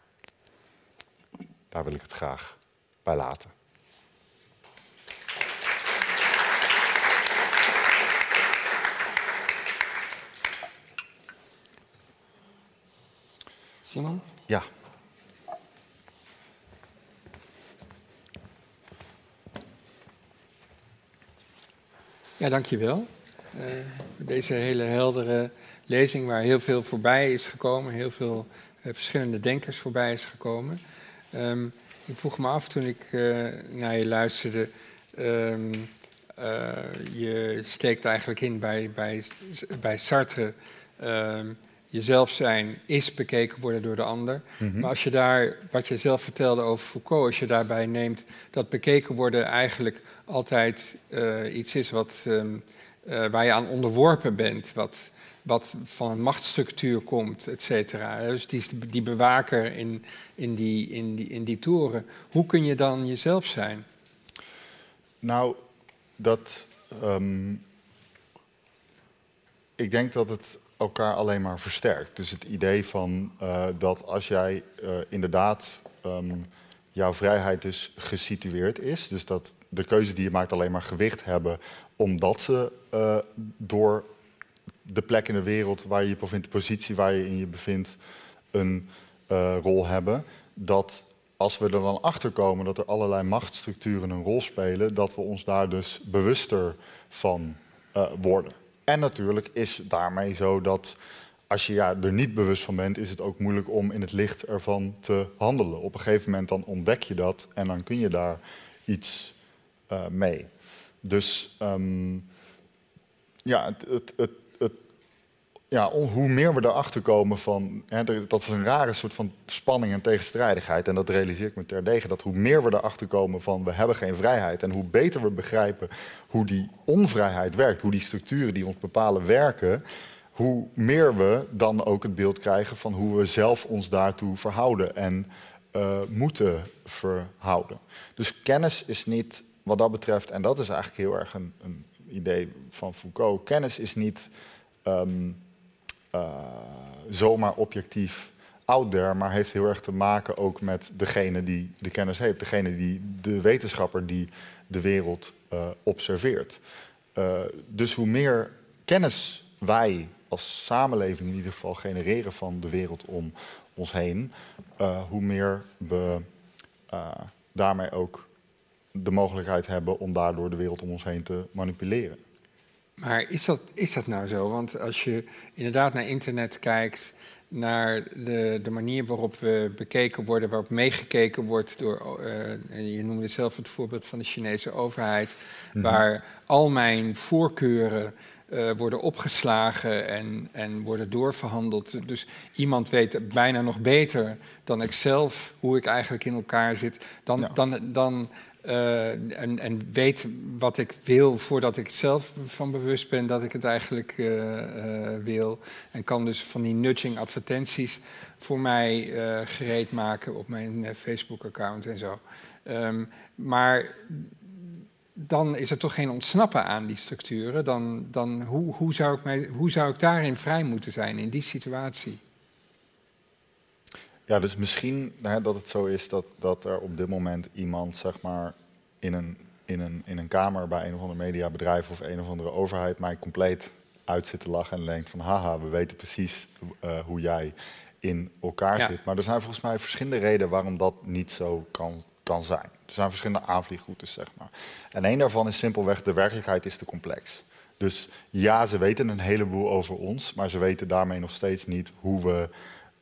Daar wil ik het graag bij laten. Simon? Ja. Ja, dankjewel. Uh, deze hele heldere lezing waar heel veel voorbij is gekomen, heel veel uh, verschillende denkers voorbij is gekomen. Um, ik vroeg me af toen ik uh, naar je luisterde, um, je steekt eigenlijk in bij, bij, bij Sartre. Um, jezelf zijn is bekeken worden door de ander. Mm -hmm. Maar als je daar, wat je zelf vertelde over Foucault, als je daarbij neemt dat bekeken worden eigenlijk altijd uh, iets is wat, um, waar je aan onderworpen bent, wat, wat van een machtsstructuur komt, et cetera. Dus die, die bewaker in, in, die, in, die, in die toren. Hoe kun je dan jezelf zijn? Nou, dat. Um, ik denk dat het elkaar alleen maar versterkt. Dus het idee van uh, dat als jij uh, inderdaad um, jouw vrijheid dus gesitueerd is, dus dat de keuzes die je maakt alleen maar gewicht hebben, omdat ze uh, door de plek in de wereld waar je je bevindt, de positie waar je in je bevindt, een rol hebben. Dat als we er dan achter komen dat er allerlei machtsstructuren een rol spelen, dat we ons daar dus bewuster van worden. En natuurlijk is daarmee zo dat als je ja, er niet bewust van bent, is het ook moeilijk om in het licht ervan te handelen. Op een gegeven moment dan ontdek je dat en dan kun je daar iets uh, mee. Dus um, ja, het, ja, hoe meer we erachter komen van, hè, dat is een rare soort van spanning en tegenstrijdigheid. En dat realiseer ik me terdege, dat hoe meer we erachter komen van we hebben geen vrijheid en hoe beter we begrijpen hoe die onvrijheid werkt, hoe die structuren die ons bepalen werken, hoe meer we dan ook het beeld krijgen van hoe we zelf ons daartoe verhouden en uh, moeten verhouden. Dus kennis is niet wat dat betreft, en dat is eigenlijk heel erg een, een idee van Foucault, kennis is niet. Uh, zomaar objectief out there, maar heeft heel erg te maken ook met degene die de kennis heeft, degene die de wetenschapper die de wereld uh, observeert. Uh, dus hoe meer kennis wij als samenleving in ieder geval genereren van de wereld om ons heen, hoe meer we daarmee ook de mogelijkheid hebben om daardoor de wereld om ons heen te manipuleren. Maar is dat, is dat nou zo? Want als je inderdaad naar internet kijkt, naar de, de manier waarop we bekeken worden, waarop meegekeken wordt door, uh, je noemde zelf het voorbeeld van de Chinese overheid, -hmm. waar al mijn voorkeuren uh, worden opgeslagen en, en worden doorverhandeld. Dus iemand weet bijna nog beter dan ik zelf hoe ik eigenlijk in elkaar zit. Dan, ja. dan, dan uh, en, en, weet wat ik wil voordat ik zelf van bewust ben dat ik het eigenlijk uh, uh, wil. En kan dus van die nudging advertenties voor mij gereed maken op mijn Facebook-account en zo. Um, maar dan is er toch geen ontsnappen aan die structuren. Dan, dan hoe, hoe, zou ik mij, hoe zou ik daarin vrij moeten zijn in die situatie? Ja, dus misschien hè, dat het zo is dat, dat er op dit moment iemand zeg maar, in, een, in, een, in een kamer bij een of ander mediabedrijf of een of andere overheid mij compleet uit zit te lachen en denkt van haha, we weten precies uh, hoe jij in elkaar ja. zit. Maar er zijn volgens mij verschillende redenen waarom dat niet zo kan, kan zijn. Er zijn verschillende aanvliegroutes, zeg maar. En één daarvan is simpelweg, de werkelijkheid is te complex. Dus ja, ze weten een heleboel over ons, maar ze weten daarmee nog steeds niet hoe we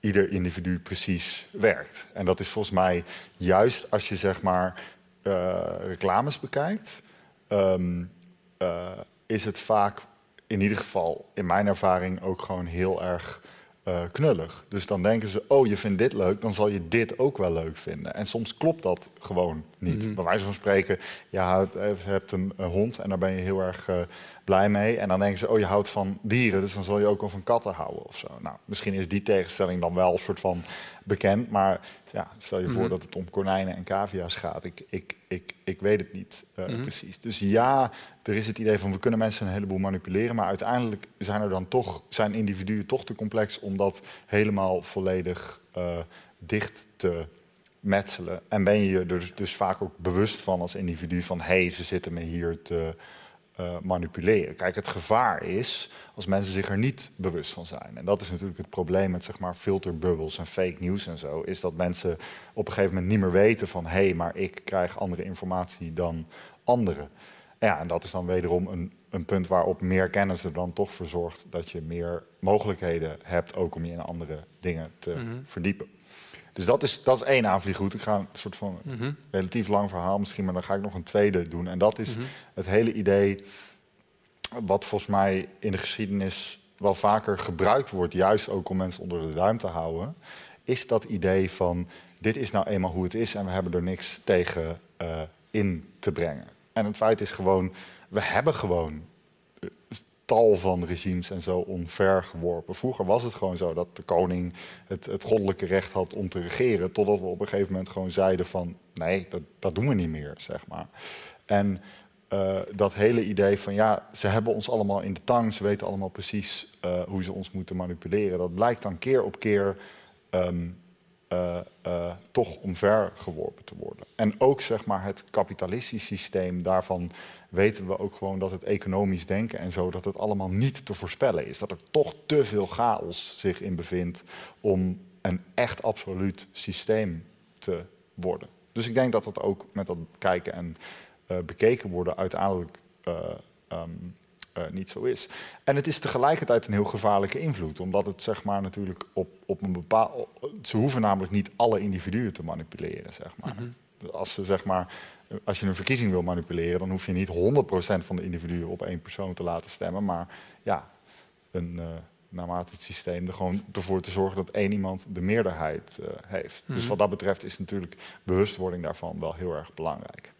ieder individu precies werkt. En dat is volgens mij juist als je zeg maar uh, reclames bekijkt, um, uh, is het vaak in ieder geval in mijn ervaring ook gewoon heel erg uh, knullig. Dus dan denken ze, oh je vindt dit leuk, dan zal je dit ook wel leuk vinden. En soms klopt dat gewoon niet. Mm -hmm. Bij wijze van spreken, je hebt een, een, hond en daar ben je heel erg blij mee. En dan denken ze, oh je houdt van dieren, dus dan zal je ook wel van katten houden of zo. Nou, misschien is die tegenstelling dan wel een soort van bekend, maar ja, stel je voor mm -hmm. dat het om konijnen en cavia's gaat. Ik, ik, ik, ik weet het niet uh, mm -hmm. precies. Dus ja, er is het idee van we kunnen mensen een heleboel manipuleren, maar uiteindelijk zijn er dan toch, zijn individuen toch te complex om dat helemaal volledig uh, dicht te metselen. En ben je je er dus, dus vaak ook bewust van als individu van hé, hey, ze zitten me hier te uh, manipuleren. Kijk, het gevaar is als mensen zich er niet bewust van zijn. En dat is natuurlijk het probleem met zeg maar, filterbubbels en fake news en zo. Is dat mensen op een gegeven moment niet meer weten van hé, hey, maar ik krijg andere informatie dan anderen. Ja, en dat is dan wederom een, een punt waarop meer kennis er dan toch voor zorgt dat je meer mogelijkheden hebt, ook om je in andere dingen te mhm. verdiepen. Dus dat is, dat is één aanvliegroute. Ik ga een soort van mhm. relatief lang verhaal misschien, maar dan ga ik nog een tweede doen. En dat is mhm. het hele idee, wat volgens mij in de geschiedenis wel vaker gebruikt wordt, juist ook om mensen onder de duim te houden, is dat idee van dit is nou eenmaal hoe het is en we hebben er niks tegen uh, in te brengen. En het feit is gewoon, we hebben gewoon tal van regimes en zo onvergeworpen. Vroeger was het gewoon zo dat de koning het, het goddelijke recht had om te regeren, totdat we op een gegeven moment gewoon zeiden van nee, dat, dat doen we niet meer, zeg maar. En uh, dat hele idee van ja, ze hebben ons allemaal in de tang, ze weten allemaal precies uh, hoe ze ons moeten manipuleren, dat blijkt dan keer op keer um, uh, toch omvergeworpen te worden. En ook zeg maar het kapitalistisch systeem daarvan weten we ook gewoon dat het economisch denken en zo, dat het allemaal niet te voorspellen is. Dat er toch te veel chaos zich in bevindt om een echt absoluut systeem te worden. Dus ik denk dat dat ook met dat kijken en uh, bekeken worden uiteindelijk uh, um, uh, niet zo is. En het is tegelijkertijd een heel gevaarlijke invloed, omdat het zeg maar natuurlijk op, op een bepaald. Ze hoeven namelijk niet alle individuen te manipuleren, zeg maar. Mm -hmm. Als ze zeg maar als je een verkiezing wil manipuleren, dan hoef je niet 100% van de individuen op één persoon te laten stemmen. Maar ja, een, uh, naarmate het systeem er gewoon ervoor te zorgen dat één iemand de meerderheid uh, heeft. Dus mhm. wat dat betreft is natuurlijk bewustwording daarvan wel heel erg belangrijk.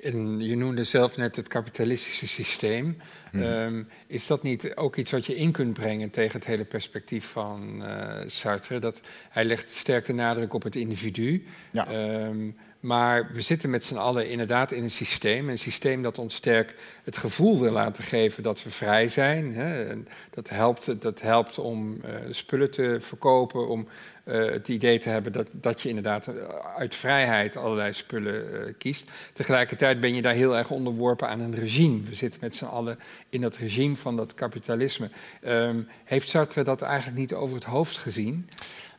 En je noemde zelf net het kapitalistische systeem. Hmm. Um, is dat niet ook iets wat je in kunt brengen tegen het hele perspectief van uh, Sartre? Dat hij legt sterk de nadruk op het individu. Ja. Um, maar we zitten met z'n allen inderdaad in een systeem. Een systeem dat ons sterk het gevoel wil laten geven dat we vrij zijn. Hè. Dat, helpt, dat helpt om uh, spullen te verkopen, om uh, het idee te hebben dat, dat je inderdaad uit vrijheid allerlei spullen kiest. Tegelijkertijd ben je daar heel erg onderworpen aan een regime. We zitten met z'n allen in dat regime van dat kapitalisme. Um, heeft Sartre dat eigenlijk niet over het hoofd gezien?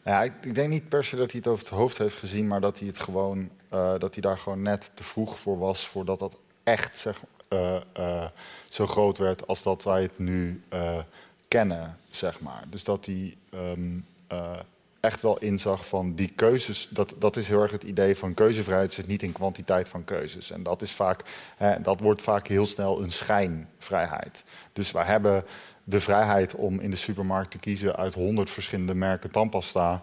Ja, ik, denk niet per se dat hij het over het hoofd heeft gezien, maar dat hij het gewoon uh, dat hij daar gewoon net te vroeg voor was, voordat dat echt zeg, uh, uh, zo groot werd als dat wij het nu kennen, zeg maar. Dus dat hij um, echt wel inzag van die keuzes, dat, dat is heel erg het idee van keuzevrijheid zit niet in kwantiteit van keuzes. En dat is vaak, hè, dat wordt vaak heel snel een schijnvrijheid. Dus wij hebben de vrijheid om in de supermarkt te kiezen uit honderd verschillende merken tandpasta.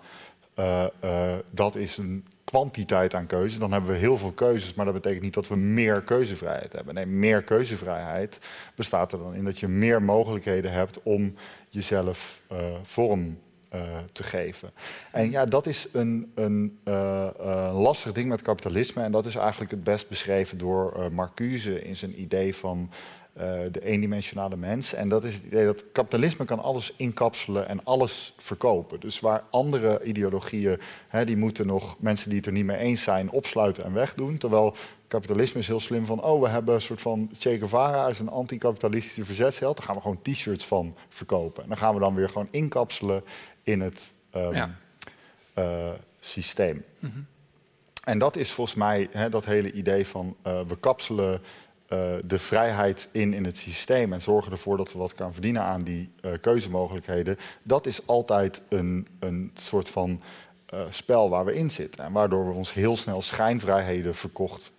Uh, uh, dat is een kwantiteit aan keuzes. Dan hebben we heel veel keuzes, maar dat betekent niet dat we meer keuzevrijheid hebben. Nee, meer keuzevrijheid bestaat er dan in dat je meer mogelijkheden hebt om jezelf uh, vorm uh, te geven. En ja, dat is een, een uh, lastig ding met kapitalisme. En dat is eigenlijk het best beschreven door Marcuse in zijn idee van uh, de eendimensionale mens. En dat is het idee dat kapitalisme kan alles inkapselen en alles verkopen. Dus waar andere ideologieën, hè, die moeten nog mensen die het er niet mee eens zijn, opsluiten en wegdoen. Terwijl kapitalisme is heel slim van, oh, we hebben een soort van Che Guevara is een anticapitalistische verzetsheld. Daar gaan we gewoon t-shirts van verkopen. En dan gaan we dan weer gewoon inkapselen in het um, ja. uh, systeem. Mm -hmm. En dat is volgens mij hè, dat hele idee van uh, we kapselen de vrijheid in in het systeem en zorgen ervoor dat we wat kan verdienen aan die uh, keuzemogelijkheden, dat is altijd een, een soort van uh, spel waar we in zitten. En waardoor we ons heel snel schijnvrijheden verkocht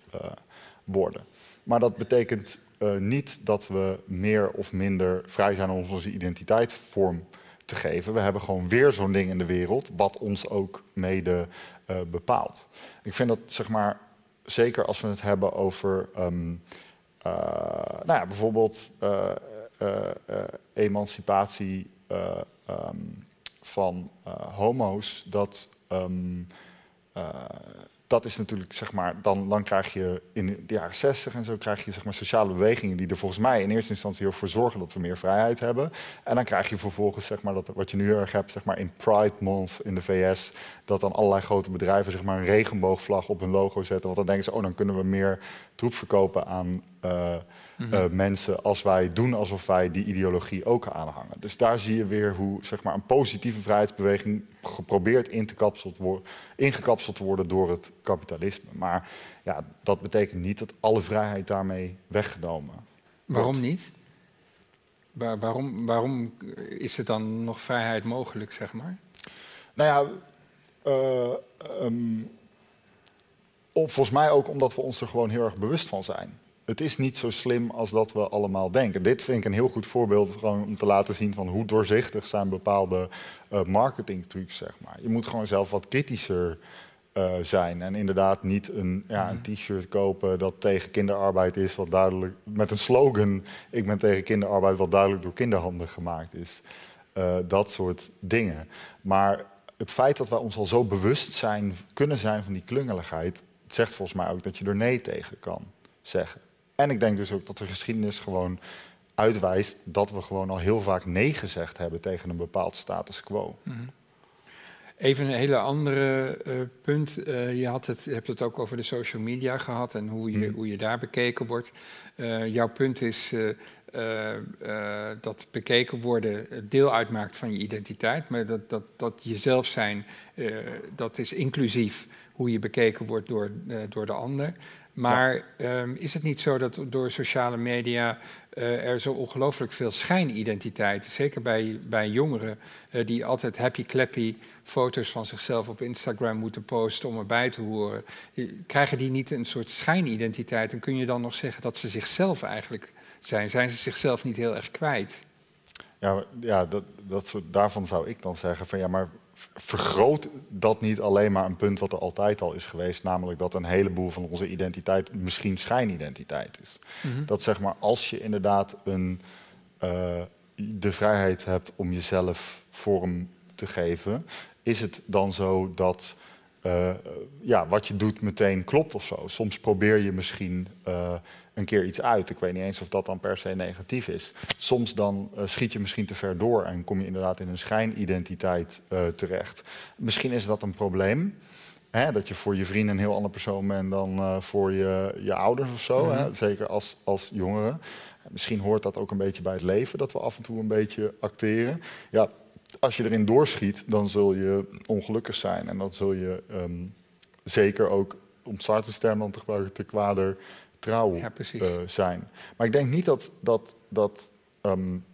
worden. Maar dat betekent niet dat we meer of minder vrij zijn om onze identiteit vorm te geven. We hebben gewoon weer zo'n ding in de wereld, wat ons ook mede bepaalt. Ik vind dat, zeg maar, zeker als we het hebben over uh, nou ja, bijvoorbeeld uh, uh, emancipatie um, van homo's, dat, um, dat is natuurlijk, zeg maar, dan, dan krijg je in de jaren 60 en zo krijg je zeg maar, sociale bewegingen die er volgens mij in eerste instantie voor zorgen dat we meer vrijheid hebben. En dan krijg je vervolgens, zeg maar, dat, wat je nu erg hebt, zeg maar, in Pride Month in de VS, dat dan allerlei grote bedrijven zeg maar, een regenboogvlag op hun logo zetten. Want dan denken ze, oh, dan kunnen we meer troep verkopen aan. Uh, Mhm. Eh, mensen als wij doen alsof wij die ideologie ook aanhangen. Dus daar zie je weer hoe zeg maar, een positieve vrijheidsbeweging geprobeerd in te ingekapseld te worden door het kapitalisme. Maar ja, dat betekent niet dat alle vrijheid daarmee weggenomen wordt. Waarom niet? waarom, waarom is er dan nog vrijheid mogelijk, zeg maar? Nou ja, uh, um, volgens mij ook omdat we ons er gewoon heel erg bewust van zijn het is niet zo slim als dat we allemaal denken. Dit vind ik een heel goed voorbeeld gewoon om te laten zien van hoe doorzichtig zijn bepaalde uh, marketingtrucs. Zeg maar. Je moet gewoon zelf wat kritischer uh, zijn. En inderdaad niet een, ja, een mhm. t-shirt kopen dat tegen kinderarbeid is, wat duidelijk met een slogan: Ik ben tegen kinderarbeid, wat duidelijk door kinderhanden gemaakt is. Uh, dat soort dingen. Maar het feit dat wij ons al zo bewust zijn, kunnen zijn van die klungeligheid, zegt volgens mij ook dat je er nee tegen kan zeggen. En ik denk dus ook dat de geschiedenis gewoon uitwijst dat we gewoon al heel vaak nee gezegd hebben tegen een bepaald status quo. Mhm. Even een hele andere uh, punt. Uh, je had het, hebt het ook over de social media gehad en hoe je, mhm. hoe je daar bekeken wordt. Uh, jouw punt is dat bekeken worden deel uitmaakt van je identiteit, maar dat, dat, dat jezelf zijn, dat is inclusief hoe je bekeken wordt door, door de ander. Maar ehm, is het niet zo dat door sociale media uh, er zo ongelooflijk veel schijnidentiteiten, zeker bij, bij jongeren, uh, die altijd happy-clappy foto's van zichzelf op Instagram moeten posten om erbij te horen, krijgen die niet een soort schijnidentiteit? En kun je dan nog zeggen dat ze zichzelf eigenlijk zijn? Zijn ze zichzelf niet heel erg kwijt? Ja, ja dat, dat soort, daarvan zou ik dan zeggen van ja, maar vergroot dat niet alleen maar een punt wat er altijd al is geweest, namelijk dat een heleboel van onze identiteit misschien schijnidentiteit is. Mhm. Dat zeg maar als je inderdaad een, uh, de vrijheid hebt om jezelf vorm te geven, is het dan zo dat uh, ja, wat je doet meteen klopt of zo. Soms probeer je misschien uh, een keer iets uit. Ik weet niet eens of dat dan per se negatief is. Soms dan uh, schiet je misschien te ver door en kom je inderdaad in een schijnidentiteit uh, terecht. Misschien is dat een probleem. Hè, dat je voor je vrienden een heel ander persoon bent dan uh, voor je, je ouders of zo. hè? Mhm. Zeker als, als jongeren. Misschien hoort dat ook een beetje bij het leven, dat we af en toe een beetje acteren. Ja, als je erin doorschiet, dan zul je ongelukkig zijn. En dan zul je um, zeker ook, om term dan te gebruiken, te kwader trouw ja, uh, zijn. Maar ik denk niet dat, dat, dat um,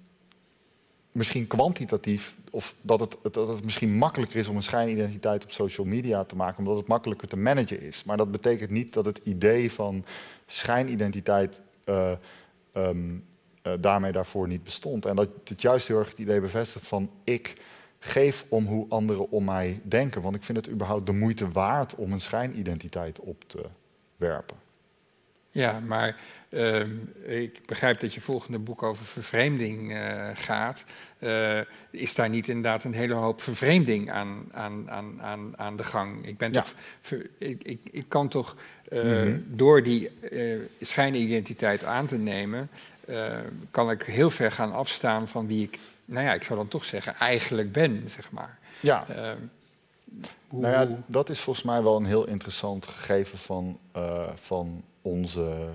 misschien kwantitatief, of dat het, dat het misschien makkelijker is om een schijnidentiteit op social media te maken, omdat het makkelijker te managen is. Maar dat betekent niet dat het idee van schijnidentiteit uh, um, uh, daarmee daarvoor niet bestond. En dat het juist heel erg het idee bevestigt van ik geef om hoe anderen om mij denken. Want ik vind het überhaupt de moeite waard om een schijnidentiteit op te werpen. Ja, maar uh, ik begrijp dat je volgende boek over vervreemding uh, gaat. Uh, is daar niet inderdaad een hele hoop vervreemding aan, aan, aan, aan, aan de gang? Ik, ben toch, ik, ik, ik kan toch mm -hmm. door die schijnidentiteit aan te nemen, kan ik heel ver gaan afstaan van wie ik, nou ja, ik zou dan toch zeggen, eigenlijk ben, zeg maar. Ja. Hoe... Nou ja, dat is volgens mij wel een heel interessant gegeven van, van onze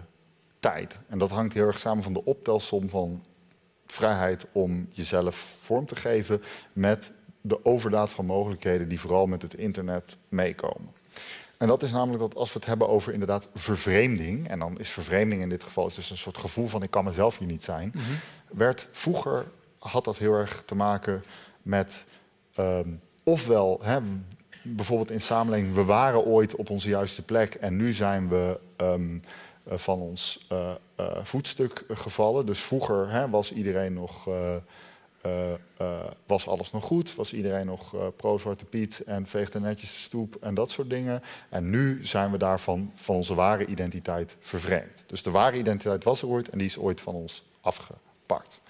tijd. En dat hangt heel erg samen van de optelsom van vrijheid om jezelf vorm te geven met de overdaad van mogelijkheden die vooral met het internet meekomen. En dat is namelijk dat als we het hebben over inderdaad vervreemding, en dan is vervreemding in dit geval is dus een soort gevoel van ik kan mezelf hier niet zijn, mhm. werd vroeger had dat heel erg te maken met um, ofwel hè, bijvoorbeeld in samenleving, we waren ooit op onze juiste plek en nu zijn we um, van ons uh, voetstuk gevallen. Dus vroeger hè, was iedereen nog. was alles nog goed? Was iedereen nog pro-Zwarte Piet en veegde netjes de stoep en dat soort dingen? En nu zijn we daarvan van onze ware identiteit vervreemd. Dus de ware identiteit was er ooit en die is ooit van ons afgepakt.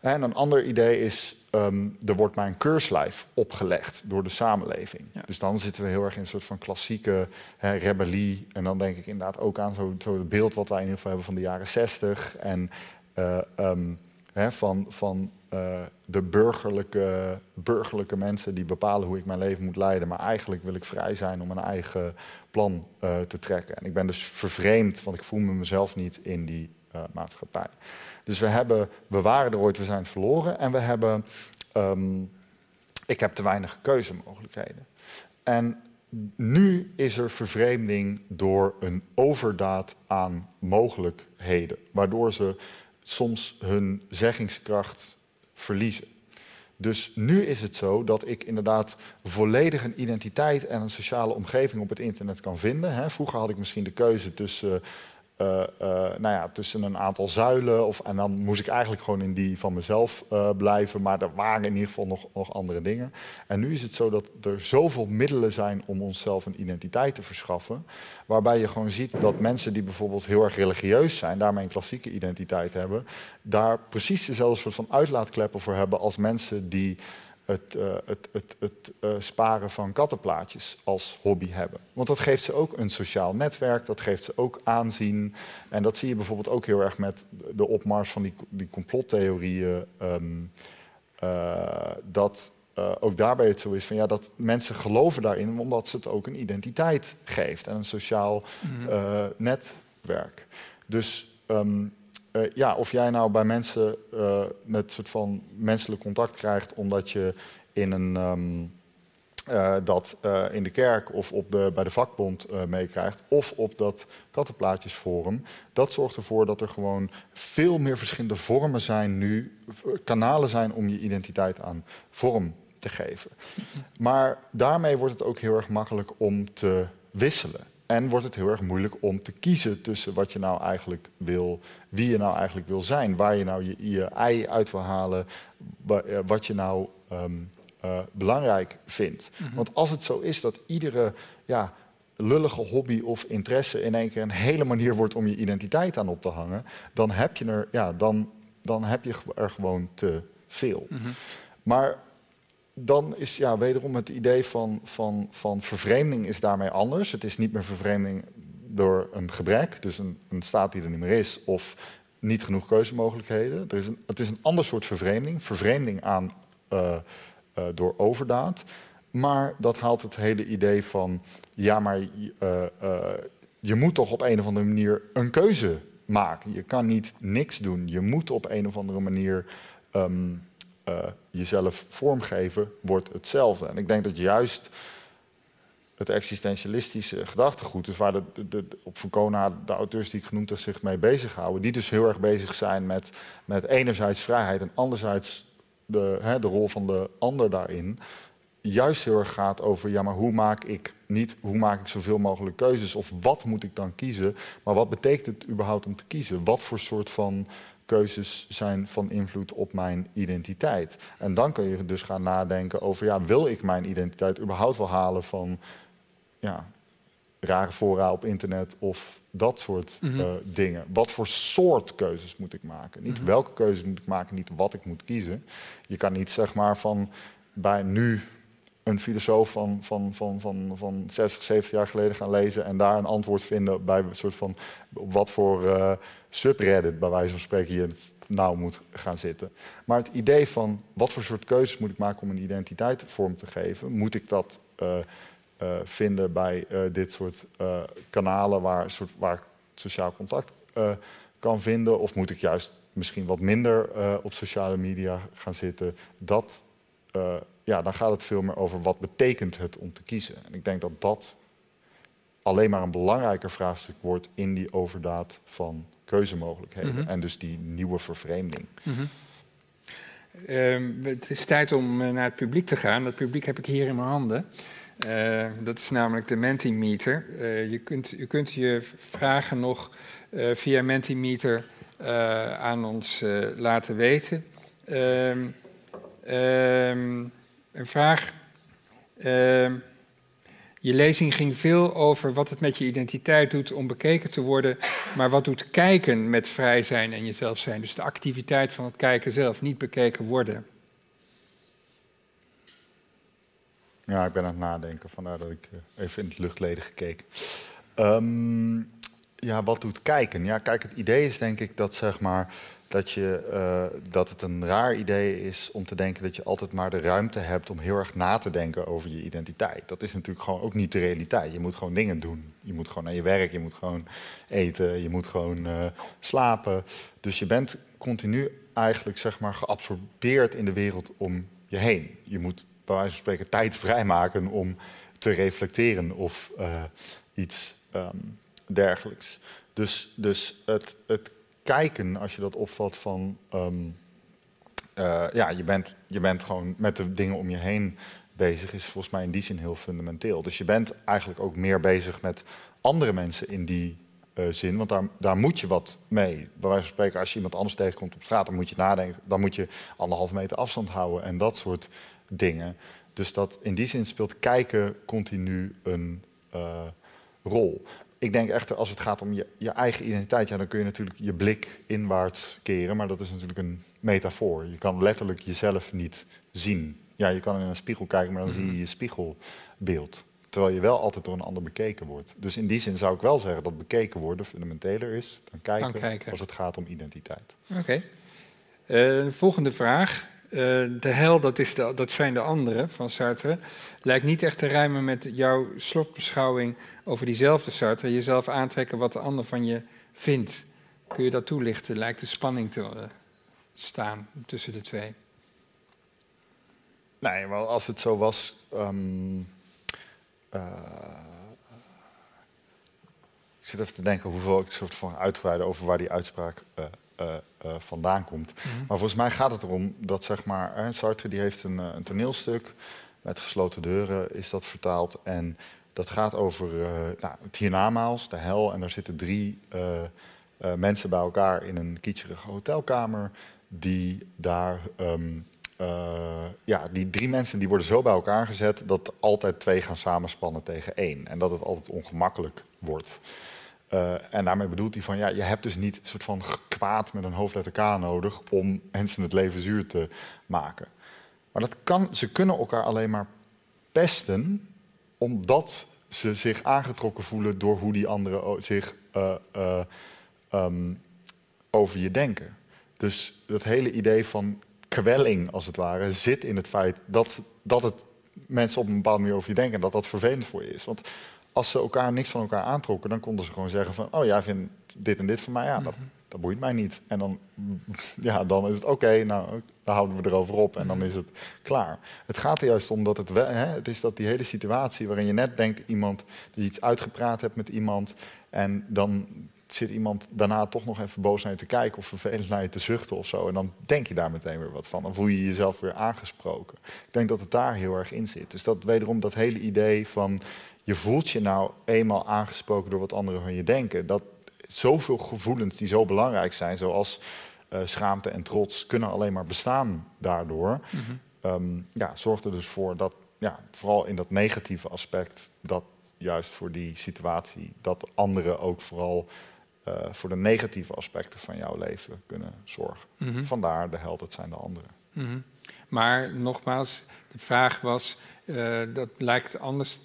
En een ander idee is, ehm, er wordt mij een keurslijf opgelegd door de samenleving. Dus dan zitten we heel erg in een soort van klassieke hè, rebellie. En dan denk ik inderdaad ook aan zo'n zo beeld wat wij in ieder geval hebben van de jaren zestig. En uh, um, hè, van, van uh, de burgerlijke, burgerlijke mensen die bepalen hoe ik mijn leven moet leiden. Maar eigenlijk wil ik vrij zijn om een eigen plan uh, te trekken. En ik ben dus vervreemd, want ik voel me mezelf niet in die maatschappij. Dus we, hebben, we waren er ooit, we zijn verloren. En we hebben, um, ik heb te weinig keuzemogelijkheden. En nu is er vervreemding door een overdaad aan mogelijkheden. Waardoor ze soms hun zeggingskracht verliezen. Dus nu is het zo dat ik inderdaad volledig een identiteit en een sociale omgeving op het internet kan vinden. Vroeger had ik misschien de keuze tussen uh, uh, nou ja, tussen een aantal zuilen. Of, en dan moest ik eigenlijk gewoon in die van mezelf uh, blijven. Maar er waren in ieder geval nog, nog andere dingen. En nu is het zo dat er zoveel middelen zijn om onszelf een identiteit te verschaffen. Waarbij je gewoon ziet dat mensen die bijvoorbeeld heel erg religieus zijn, daarmee een klassieke identiteit hebben, daar precies dezelfde soort van uitlaatkleppen voor hebben als mensen die het, uh, het, het, het uh, sparen van kattenplaatjes als hobby hebben. Want dat geeft ze ook een sociaal netwerk, dat geeft ze ook aanzien. En dat zie je bijvoorbeeld ook heel erg met de opmars van die, die complottheorieën. Um, uh, dat ook daarbij het zo is van ja, dat mensen geloven daarin omdat ze het ook een identiteit geeft en een sociaal mm-hmm. netwerk. Dus um, uh, ja, of jij nou bij mensen uh, met soort van menselijk contact krijgt omdat je in een um, uh, dat in de kerk of op de, bij de vakbond meekrijgt, of op dat kattenplaatjesforum, dat zorgt ervoor dat er gewoon veel meer verschillende vormen zijn nu, kanalen zijn om je identiteit aan vorm te geven. Maar daarmee wordt het ook heel erg makkelijk om te wisselen. En wordt het heel erg moeilijk om te kiezen tussen wat je nou eigenlijk wil, wie je nou eigenlijk wil zijn, waar je nou je, je ei uit wil halen, wat je nou um, uh, belangrijk vindt. Mm -hmm. Want als het zo is dat iedere ja, lullige hobby of interesse in één keer een hele manier wordt om je identiteit aan op te hangen, dan heb je er, ja, dan, dan heb je er gewoon te veel. Mm -hmm. Maar dan is ja, wederom het idee van, van, van vervreemding is daarmee anders. Het is niet meer vervreemding door een gebrek, dus een, staat die er niet meer is, of niet genoeg keuzemogelijkheden. Er is het is een ander soort vervreemding, vervreemding aan, uh, uh, door overdaad. Maar dat haalt het hele idee van, ja, maar uh, je moet toch op een of andere manier een keuze maken. Je kan niet niks doen. Je moet op een of andere manier um, uh, jezelf vormgeven, wordt hetzelfde. En ik denk dat juist het existentialistische gedachtegoed, dus waar de, op Foucault de auteurs die ik genoemd heb zich mee bezighouden, die dus heel erg bezig zijn met, met enerzijds vrijheid en anderzijds de, hè, de rol van de ander daarin, juist heel erg gaat over, ja maar hoe maak ik niet, hoe maak ik zoveel mogelijk keuzes of wat moet ik dan kiezen, maar wat betekent het überhaupt om te kiezen? Wat voor soort van keuzes zijn van invloed op mijn identiteit. En dan kun je dus gaan nadenken over, ja, wil ik mijn identiteit überhaupt wel halen van ja, rare fora op internet of dat soort mm -hmm. uh, dingen. Wat voor soort keuzes moet ik maken? Niet mm -hmm. welke keuzes moet ik maken, niet wat ik moet kiezen. Je kan niet zeg maar van bij nu een filosoof van, van, van, van, van 60, 70 jaar geleden gaan lezen en daar een antwoord vinden bij een soort van wat voor uh, subreddit, bij wijze van spreken, je nou moet gaan zitten. Maar het idee van wat voor soort keuzes moet ik maken om een identiteit vorm te geven, moet ik dat uh, uh, vinden bij dit soort kanalen waar, soort, waar ik sociaal contact kan vinden, of moet ik juist misschien wat minder op sociale media gaan zitten? Dat ja, dan gaat het veel meer over wat betekent het om te kiezen. En ik denk dat dat alleen maar een belangrijker vraagstuk wordt in die overdaad van keuzemogelijkheden. Mm -hmm. En dus die nieuwe vervreemding. Mm -hmm. uh, het is tijd om uh, naar het publiek te gaan. Dat publiek heb ik hier in mijn handen. Uh, dat is namelijk de Mentimeter. je, kunt, je kunt je vragen nog via Mentimeter aan ons laten weten. Ehm, ehm, een vraag. Je lezing ging veel over wat het met je identiteit doet om bekeken te worden, maar wat doet kijken met vrij zijn en jezelf zijn. Dus de activiteit van het kijken zelf, niet bekeken worden. Ja, ik ben aan het nadenken, vandaar dat ik eh, even in het luchtleden gekeken. Um, ja, wat doet kijken? Ja, kijk, het idee is denk ik dat zeg maar dat, je, uh, dat het een raar idee is om te denken dat je altijd maar de ruimte hebt om heel erg na te denken over je identiteit. Dat is natuurlijk gewoon ook niet de realiteit. Je moet gewoon dingen doen. Je moet gewoon naar je werk, je moet gewoon eten, je moet gewoon uh, slapen. Dus je bent continu eigenlijk zeg maar geabsorbeerd in de wereld om je heen. Je moet bij wijze van spreken tijd vrijmaken om te reflecteren of uh, iets um, dergelijks. Dus, dus het, het kijken, als je dat opvat van... Um, uh, ja, je bent, je bent gewoon met de dingen om je heen bezig... is volgens mij in die zin heel fundamenteel. Dus je bent eigenlijk ook meer bezig met andere mensen in die uh, zin. Want daar, daar moet je wat mee. Bij wijze van spreken, als je iemand anders tegenkomt op straat... dan moet je nadenken, dan moet je anderhalve meter afstand houden... en dat soort dingen. Dus dat in die zin speelt kijken continu een uh, rol ik denk echter, als het gaat om je, je eigen identiteit, ja, dan kun je natuurlijk je blik inwaarts keren, maar dat is natuurlijk een metafoor. Je kan letterlijk jezelf niet zien. Ja, je kan in een spiegel kijken, maar dan zie je je spiegelbeeld. Terwijl je wel altijd door een ander bekeken wordt. Dus in die zin zou ik wel zeggen dat bekeken worden fundamenteler is dan kijken, kijken. als het gaat om identiteit. Oké. Okay. Uh, eh, volgende vraag. Uh, de hel, dat, is dat zijn de anderen van Sartre. Lijkt niet echt te rijmen met jouw slotbeschouwing over diezelfde Sartre. Jezelf aantrekken wat de ander van je vindt. Kun je dat toelichten? Lijkt de spanning te uh, staan tussen de twee? Nee, maar als het zo was. Um, uh, ik zit even te denken hoeveel ik soort van uitgebreide over waar die uitspraak uh, vandaan komt. Mm -hmm. Maar volgens mij gaat het erom dat zeg maar, uh, Sartre die heeft een, een, toneelstuk met gesloten deuren is dat vertaald en dat gaat over nou, het hiernamaals, de hel en daar zitten drie mensen bij elkaar in een kitscherige hotelkamer die daar um, ja, die drie mensen die worden zo bij elkaar gezet dat altijd twee gaan samenspannen tegen één en dat het altijd ongemakkelijk wordt. Uh, en daarmee bedoelt hij van, ja, je hebt dus niet een soort van kwaad met een hoofdletter K nodig om mensen het leven zuur te maken. Maar dat kan, ze kunnen elkaar alleen maar pesten omdat ze zich aangetrokken voelen door hoe die anderen zich uh, uh, um, over je denken. Dus dat hele idee van kwelling, als het ware, zit in het feit dat, dat het mensen op een bepaalde manier over je denken en dat dat vervelend voor je is. Want als ze elkaar niks van elkaar aantrokken, dan konden ze gewoon zeggen van, oh jij vindt dit en dit van mij, ja, dat, mhm. dat boeit mij niet. En dan, [LAUGHS] ja, dan is het oké, nou, dan houden we erover op en dan mhm. is het klaar. Het gaat er juist om dat het, hè, het is dat die hele situatie waarin je net denkt iemand, dat je iets uitgepraat hebt met iemand en dan zit iemand daarna toch nog even boos naar je te kijken of vervelend naar je te zuchten of zo. En dan denk je daar meteen weer wat van. Dan voel je jezelf weer aangesproken. Ik denk dat het daar heel erg in zit. Dus dat wederom dat hele idee van je voelt je nou eenmaal aangesproken door wat anderen van je denken. Dat zoveel gevoelens die zo belangrijk zijn, zoals uh, schaamte en trots, kunnen alleen maar bestaan daardoor. Mm -hmm. um, ja, zorgt er dus voor dat, ja, vooral in dat negatieve aspect, dat juist voor die situatie, dat anderen ook vooral uh, voor de negatieve aspecten van jouw leven kunnen zorgen. Mm -hmm. Vandaar de held, het zijn de anderen. Mm -hmm. Maar nogmaals, de vraag was, uh, dat lijkt anders.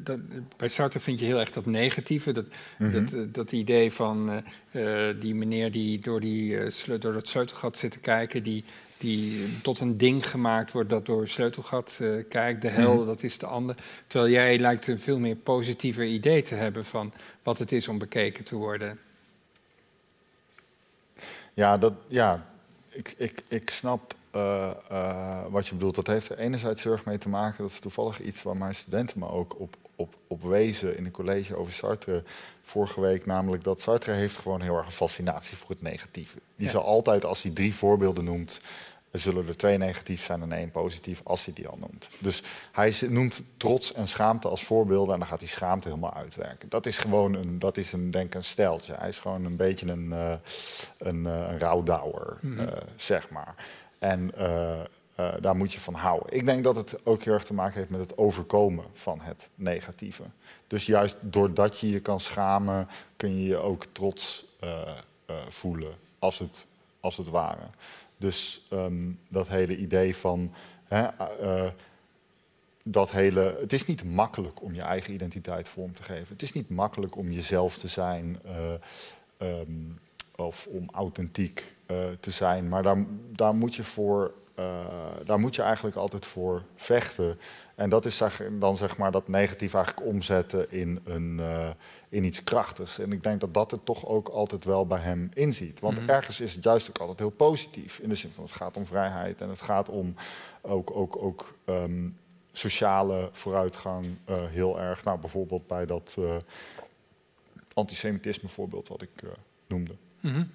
Dat, bij Sartre vind je heel erg dat negatieve. Dat, mm -hmm. dat, dat, idee van uh, die meneer die door, die, uh, door dat sleutelgat zit te kijken, die, die tot een ding gemaakt wordt dat door een sleutelgat kijkt. De hel, mm -hmm. dat is de ander. Terwijl jij lijkt een veel meer positiever idee te hebben van wat het is om bekeken te worden. Ja, dat, ja ik, ik, ik snap uh, uh, wat je bedoelt. Dat heeft er enerzijds zorg mee te maken. Dat is toevallig iets waar mijn studenten me ook op, op, op wezen in een college over Sartre vorige week. Namelijk dat Sartre heeft gewoon heel erg een fascinatie voor het negatieve. Die ja. zal altijd, als hij drie voorbeelden noemt, zullen er twee negatief zijn en één positief als hij die al noemt. Dus hij noemt trots en schaamte als voorbeelden en dan gaat hij schaamte helemaal uitwerken. Dat is gewoon een, dat is een, denk ik een steltje. Hij is gewoon een beetje een, uh, een, uh, een rouwdouwer, mm -hmm. uh, zeg maar. En uh, eh, daar moet je van houden. Ik denk dat het ook heel erg te maken heeft met het overkomen van het negatieve. Dus juist doordat je je kan schamen, kun je je ook trots uh, voelen, als het, als het ware. Dus um, dat hele idee van. Hè, dat hele, het is niet makkelijk om je eigen identiteit vorm te geven. Het is niet makkelijk om jezelf te zijn um, of om authentiek te zijn. Maar daar, daar moet je voor uh, daar moet je eigenlijk altijd voor vechten. En dat is dan zeg maar dat negatief eigenlijk omzetten in, een, uh, in iets krachtigs. En ik denk dat dat het toch ook altijd wel bij hem inziet. Want mm. ergens is het juist ook altijd heel positief. In de zin van het gaat om vrijheid en het gaat om ook, ook, ook um, sociale vooruitgang uh, heel erg. Nou, bijvoorbeeld bij dat antisemitisme voorbeeld wat ik noemde. Mm -hmm.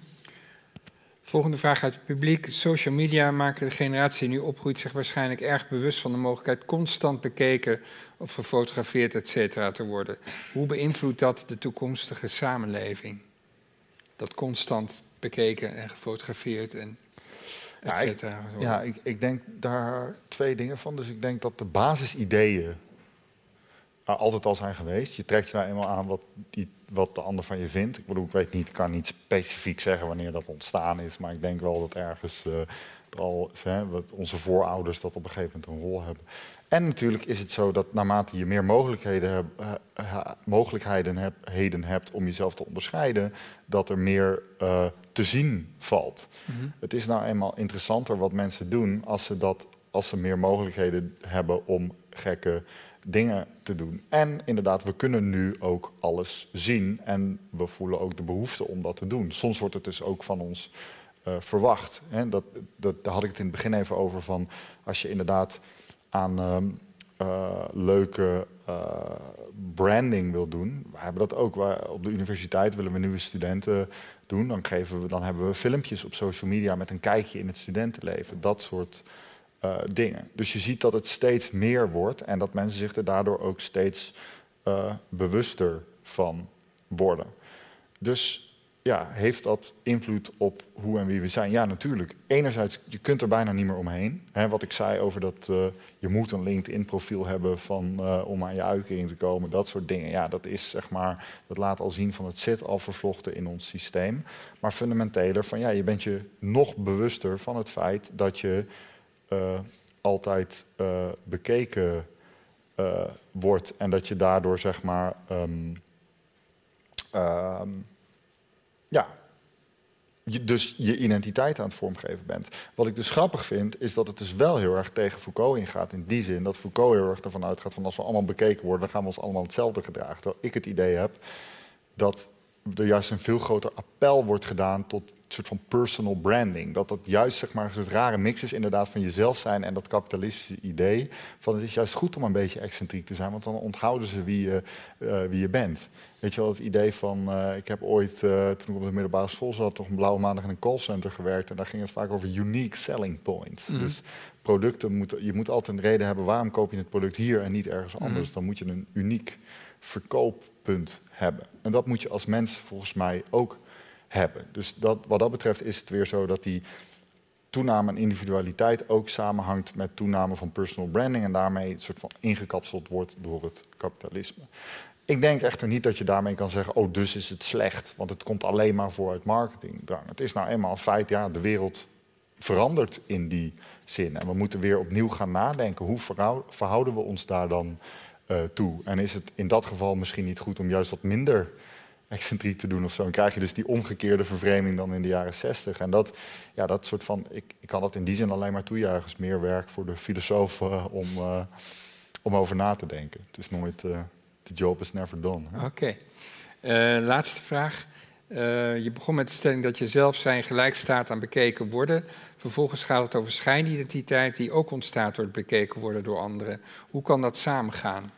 Volgende vraag uit het publiek. Social media maken de generatie die nu opgroeit zich waarschijnlijk erg bewust van de mogelijkheid constant bekeken of gefotografeerd, et cetera, te worden. Hoe beïnvloedt dat de toekomstige samenleving? Dat constant bekeken en gefotografeerd en et cetera. Ja, ik, ja ik, ik, denk daar twee dingen van. Dus ik denk dat de basisideeën altijd al zijn geweest. Je trekt je nou eenmaal aan wat, die, wat de ander van je vindt. Ik bedoel, ik weet niet, ik kan niet specifiek zeggen wanneer dat ontstaan is, maar ik denk wel dat ergens uh, al hè, wat onze voorouders dat op een gegeven moment een rol hebben. En natuurlijk is het zo dat naarmate je meer mogelijkheden, heb, uh, mogelijkheden heb, heden hebt om jezelf te onderscheiden, dat er meer uh, te zien valt. Mm -hmm. Het is nou eenmaal interessanter wat mensen doen als ze, dat, als ze meer mogelijkheden hebben om gekke dingen te doen. En inderdaad, we kunnen nu ook alles zien en we voelen ook de behoefte om dat te doen. Soms wordt het dus ook van ons uh, verwacht. Hè? Dat, dat, daar had ik het in het begin even over van als je inderdaad aan uh, uh, leuke eh, branding wil doen. We hebben dat ook. Op de universiteit willen we nieuwe studenten doen. Dan, geven we, dan hebben we filmpjes op social media met een kijkje in het studentenleven. Dat soort uh, dingen. Dus je ziet dat het steeds meer wordt en dat mensen zich er daardoor ook steeds uh, bewuster van worden. Dus ja, heeft dat invloed op hoe en wie we zijn? Ja, natuurlijk. Enerzijds, je kunt er bijna niet meer omheen. Wat ik zei over dat uh, je moet een LinkedIn-profiel hebben van, om aan je uitkering te komen, dat soort dingen. Ja, dat is zeg maar, dat laat al zien van het zit al vervlochten in ons systeem. Maar fundamenteler van ja, je bent je nog bewuster van het feit dat je altijd uh, bekeken uh, wordt en dat je daardoor zeg maar um, um, ja, dus je identiteit aan het vormgeven bent. Wat ik dus grappig vind, is dat het dus wel heel erg tegen Foucault ingaat. In die zin dat Foucault heel erg ervan uitgaat van als we allemaal bekeken worden, dan gaan we ons allemaal hetzelfde gedragen. Terwijl ik het idee heb dat er juist een veel groter appel wordt gedaan tot soort van personal branding. Dat dat juist zeg maar, een soort rare mix is inderdaad van jezelf zijn en dat kapitalistische idee. Van het is juist goed om een beetje excentriek te zijn, want dan onthouden ze wie je, uh, wie je bent. Weet je wel, het idee van, uh, ik heb ooit, uh, toen ik op de middelbare school zat, toch een blauwe maandag in een callcenter gewerkt. En daar ging het vaak over unique selling points. Mm. Dus producten, moeten, je moet altijd een reden hebben waarom koop je het product hier en niet ergens mhm. anders. Mm. Dan moet je een uniek verkooppunt hebben. En dat moet je als mens volgens mij ook hebben. Dus dat, wat dat betreft is het weer zo dat die toename aan individualiteit ook samenhangt met toename van personal branding en daarmee een soort van ingekapseld wordt door het kapitalisme. Ik denk echter niet dat je daarmee kan zeggen, oh dus is het slecht, want het komt alleen maar voor uit marketingdrang. Het is nou eenmaal een feit, ja, de wereld verandert in die zin en we moeten weer opnieuw gaan nadenken, hoe verhouden we ons daar dan uh, toe? En is het in dat geval misschien niet goed om juist wat minder excentriek te doen of zo. Dan krijg je dus die omgekeerde vervreemding dan in de jaren zestig. En dat, ja, dat soort van, ik, ik kan dat in die zin alleen maar toejuichen. is meer werk voor de filosoof uh, om, uh, om over na te denken. Het is nooit, the job is never done. Oké. Laatste vraag. Je begon met de stelling dat je zelf zijn gelijk staat aan bekeken worden. Vervolgens gaat het over schijnidentiteit die ook ontstaat door het bekeken worden door anderen. Hoe kan dat samengaan?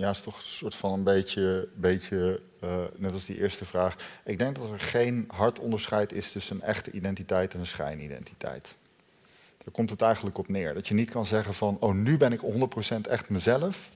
ja, is toch een soort van een beetje, beetje uh, net als die eerste vraag. Ik denk dat er geen hard onderscheid is tussen een echte identiteit en een schijnidentiteit. Daar komt het eigenlijk op neer. Dat je niet kan zeggen van, oh, nu ben ik 100% echt mezelf.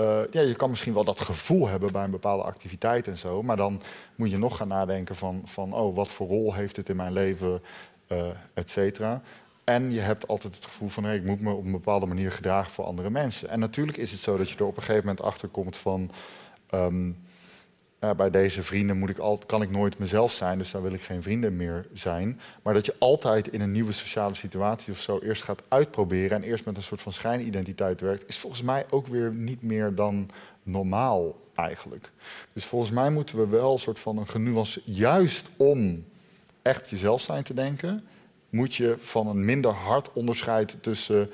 Uh, ja, je kan misschien wel dat gevoel hebben bij een bepaalde activiteit en zo, maar dan moet je nog gaan nadenken van, van oh, wat voor rol heeft het in mijn leven, uh, et cetera. En je hebt altijd het gevoel van, hey, ik moet me op een bepaalde manier gedragen voor andere mensen. En natuurlijk is het zo dat je er op een gegeven moment achter komt van, ehm, bij deze vrienden moet ik al, kan ik nooit mezelf zijn, dus dan wil ik geen vrienden meer zijn. Maar dat je altijd in een nieuwe sociale situatie of zo eerst gaat uitproberen en eerst met een soort van schijnidentiteit werkt, is volgens mij ook weer niet meer dan normaal eigenlijk. Dus volgens mij moeten we wel een soort van een genuance, juist om echt jezelf zijn te denken, moet je van een minder hard onderscheid tussen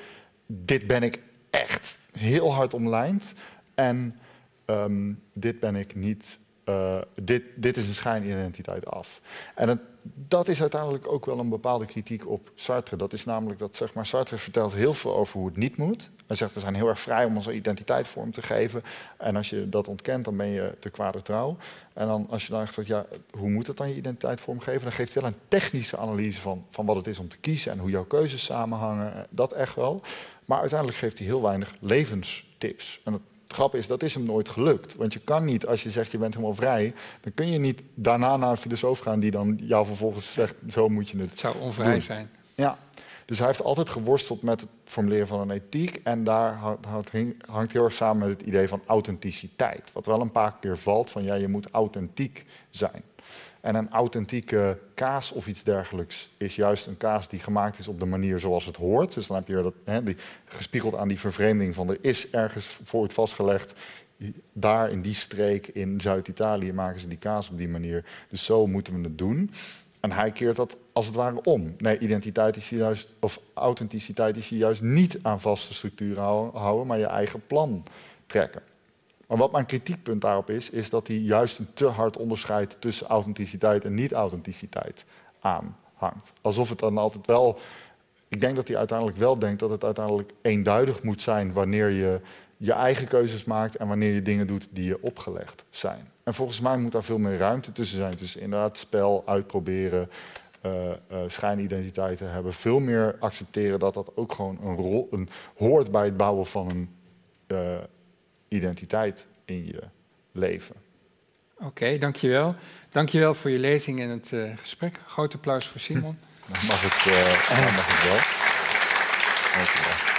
dit ben ik echt heel hard omlijnd en um, dit ben ik niet uh, dit, dit is een schijnidentiteit af. En dat is uiteindelijk ook wel een bepaalde kritiek op Sartre. Dat is namelijk dat zeg maar, Sartre vertelt heel veel over hoe het niet moet. Hij zegt we zijn heel erg vrij om onze identiteit vorm te geven. En als je dat ontkent, dan ben je te kwade trouw. En dan als je dan echt ja, hoe moet het dan je identiteit vormgeven? Dan geeft hij wel een technische analyse van, van wat het is om te kiezen en hoe jouw keuzes samenhangen. Dat echt wel. Maar uiteindelijk geeft hij heel weinig levenstips. En dat het grap is, dat is hem nooit gelukt. Want je kan niet, als je zegt je bent helemaal vrij... dan kun je niet daarna naar een filosoof gaan die dan jou vervolgens zegt... zo moet je het Het zou onvrij zijn. Ja, dus hij heeft altijd geworsteld met het formuleren van een ethiek. En daar hangt heel erg samen met het idee van authenticiteit. Wat wel een paar keer valt van ja, je moet authentiek zijn. En een authentieke kaas of iets dergelijks is juist een kaas die gemaakt is op de manier zoals het hoort. Dus dan heb je dat die, gespiegeld aan die vervreemding van er is ergens voor het vastgelegd. Daar in die streek in Zuid-Italië maken ze die kaas op die manier. Dus zo moeten we het doen. En hij keert dat als het ware om. Nee, identiteit is juist, of authenticiteit is je juist niet aan vaste structuren houden, maar je eigen plan trekken. Maar wat mijn kritiekpunt daarop is, is dat hij juist een te hard onderscheid tussen authenticiteit en niet-authenticiteit aanhangt. Alsof het dan altijd wel. Ik denk dat hij uiteindelijk wel denkt dat het uiteindelijk eenduidig moet zijn wanneer je je eigen keuzes maakt en wanneer je dingen doet die je opgelegd zijn. En volgens mij moet daar veel meer ruimte tussen zijn. Dus inderdaad, spel, uitproberen, uh, uh, schijnidentiteiten hebben. Veel meer accepteren dat dat ook gewoon een rol een, hoort bij het bouwen van een uh, identiteit in je leven. Oké, okay, dankjewel. Dankjewel voor je lezing en het uh, gesprek. Groot applaus voor Simon. [LAUGHS] Dan mag het, uh, mag het wel. Dankjewel.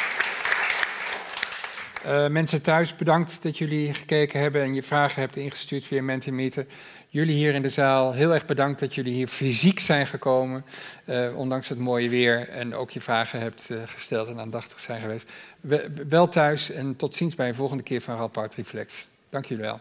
Uh, mensen thuis, bedankt dat jullie gekeken hebben en je vragen hebt ingestuurd via Mentimeter. Jullie hier in de zaal, heel erg bedankt dat jullie hier fysiek zijn gekomen, uh, ondanks het mooie weer. En ook je vragen hebt uh, gesteld en aandachtig zijn geweest. wel thuis en tot ziens bij een volgende keer van Radboud Reflex. Dank jullie wel.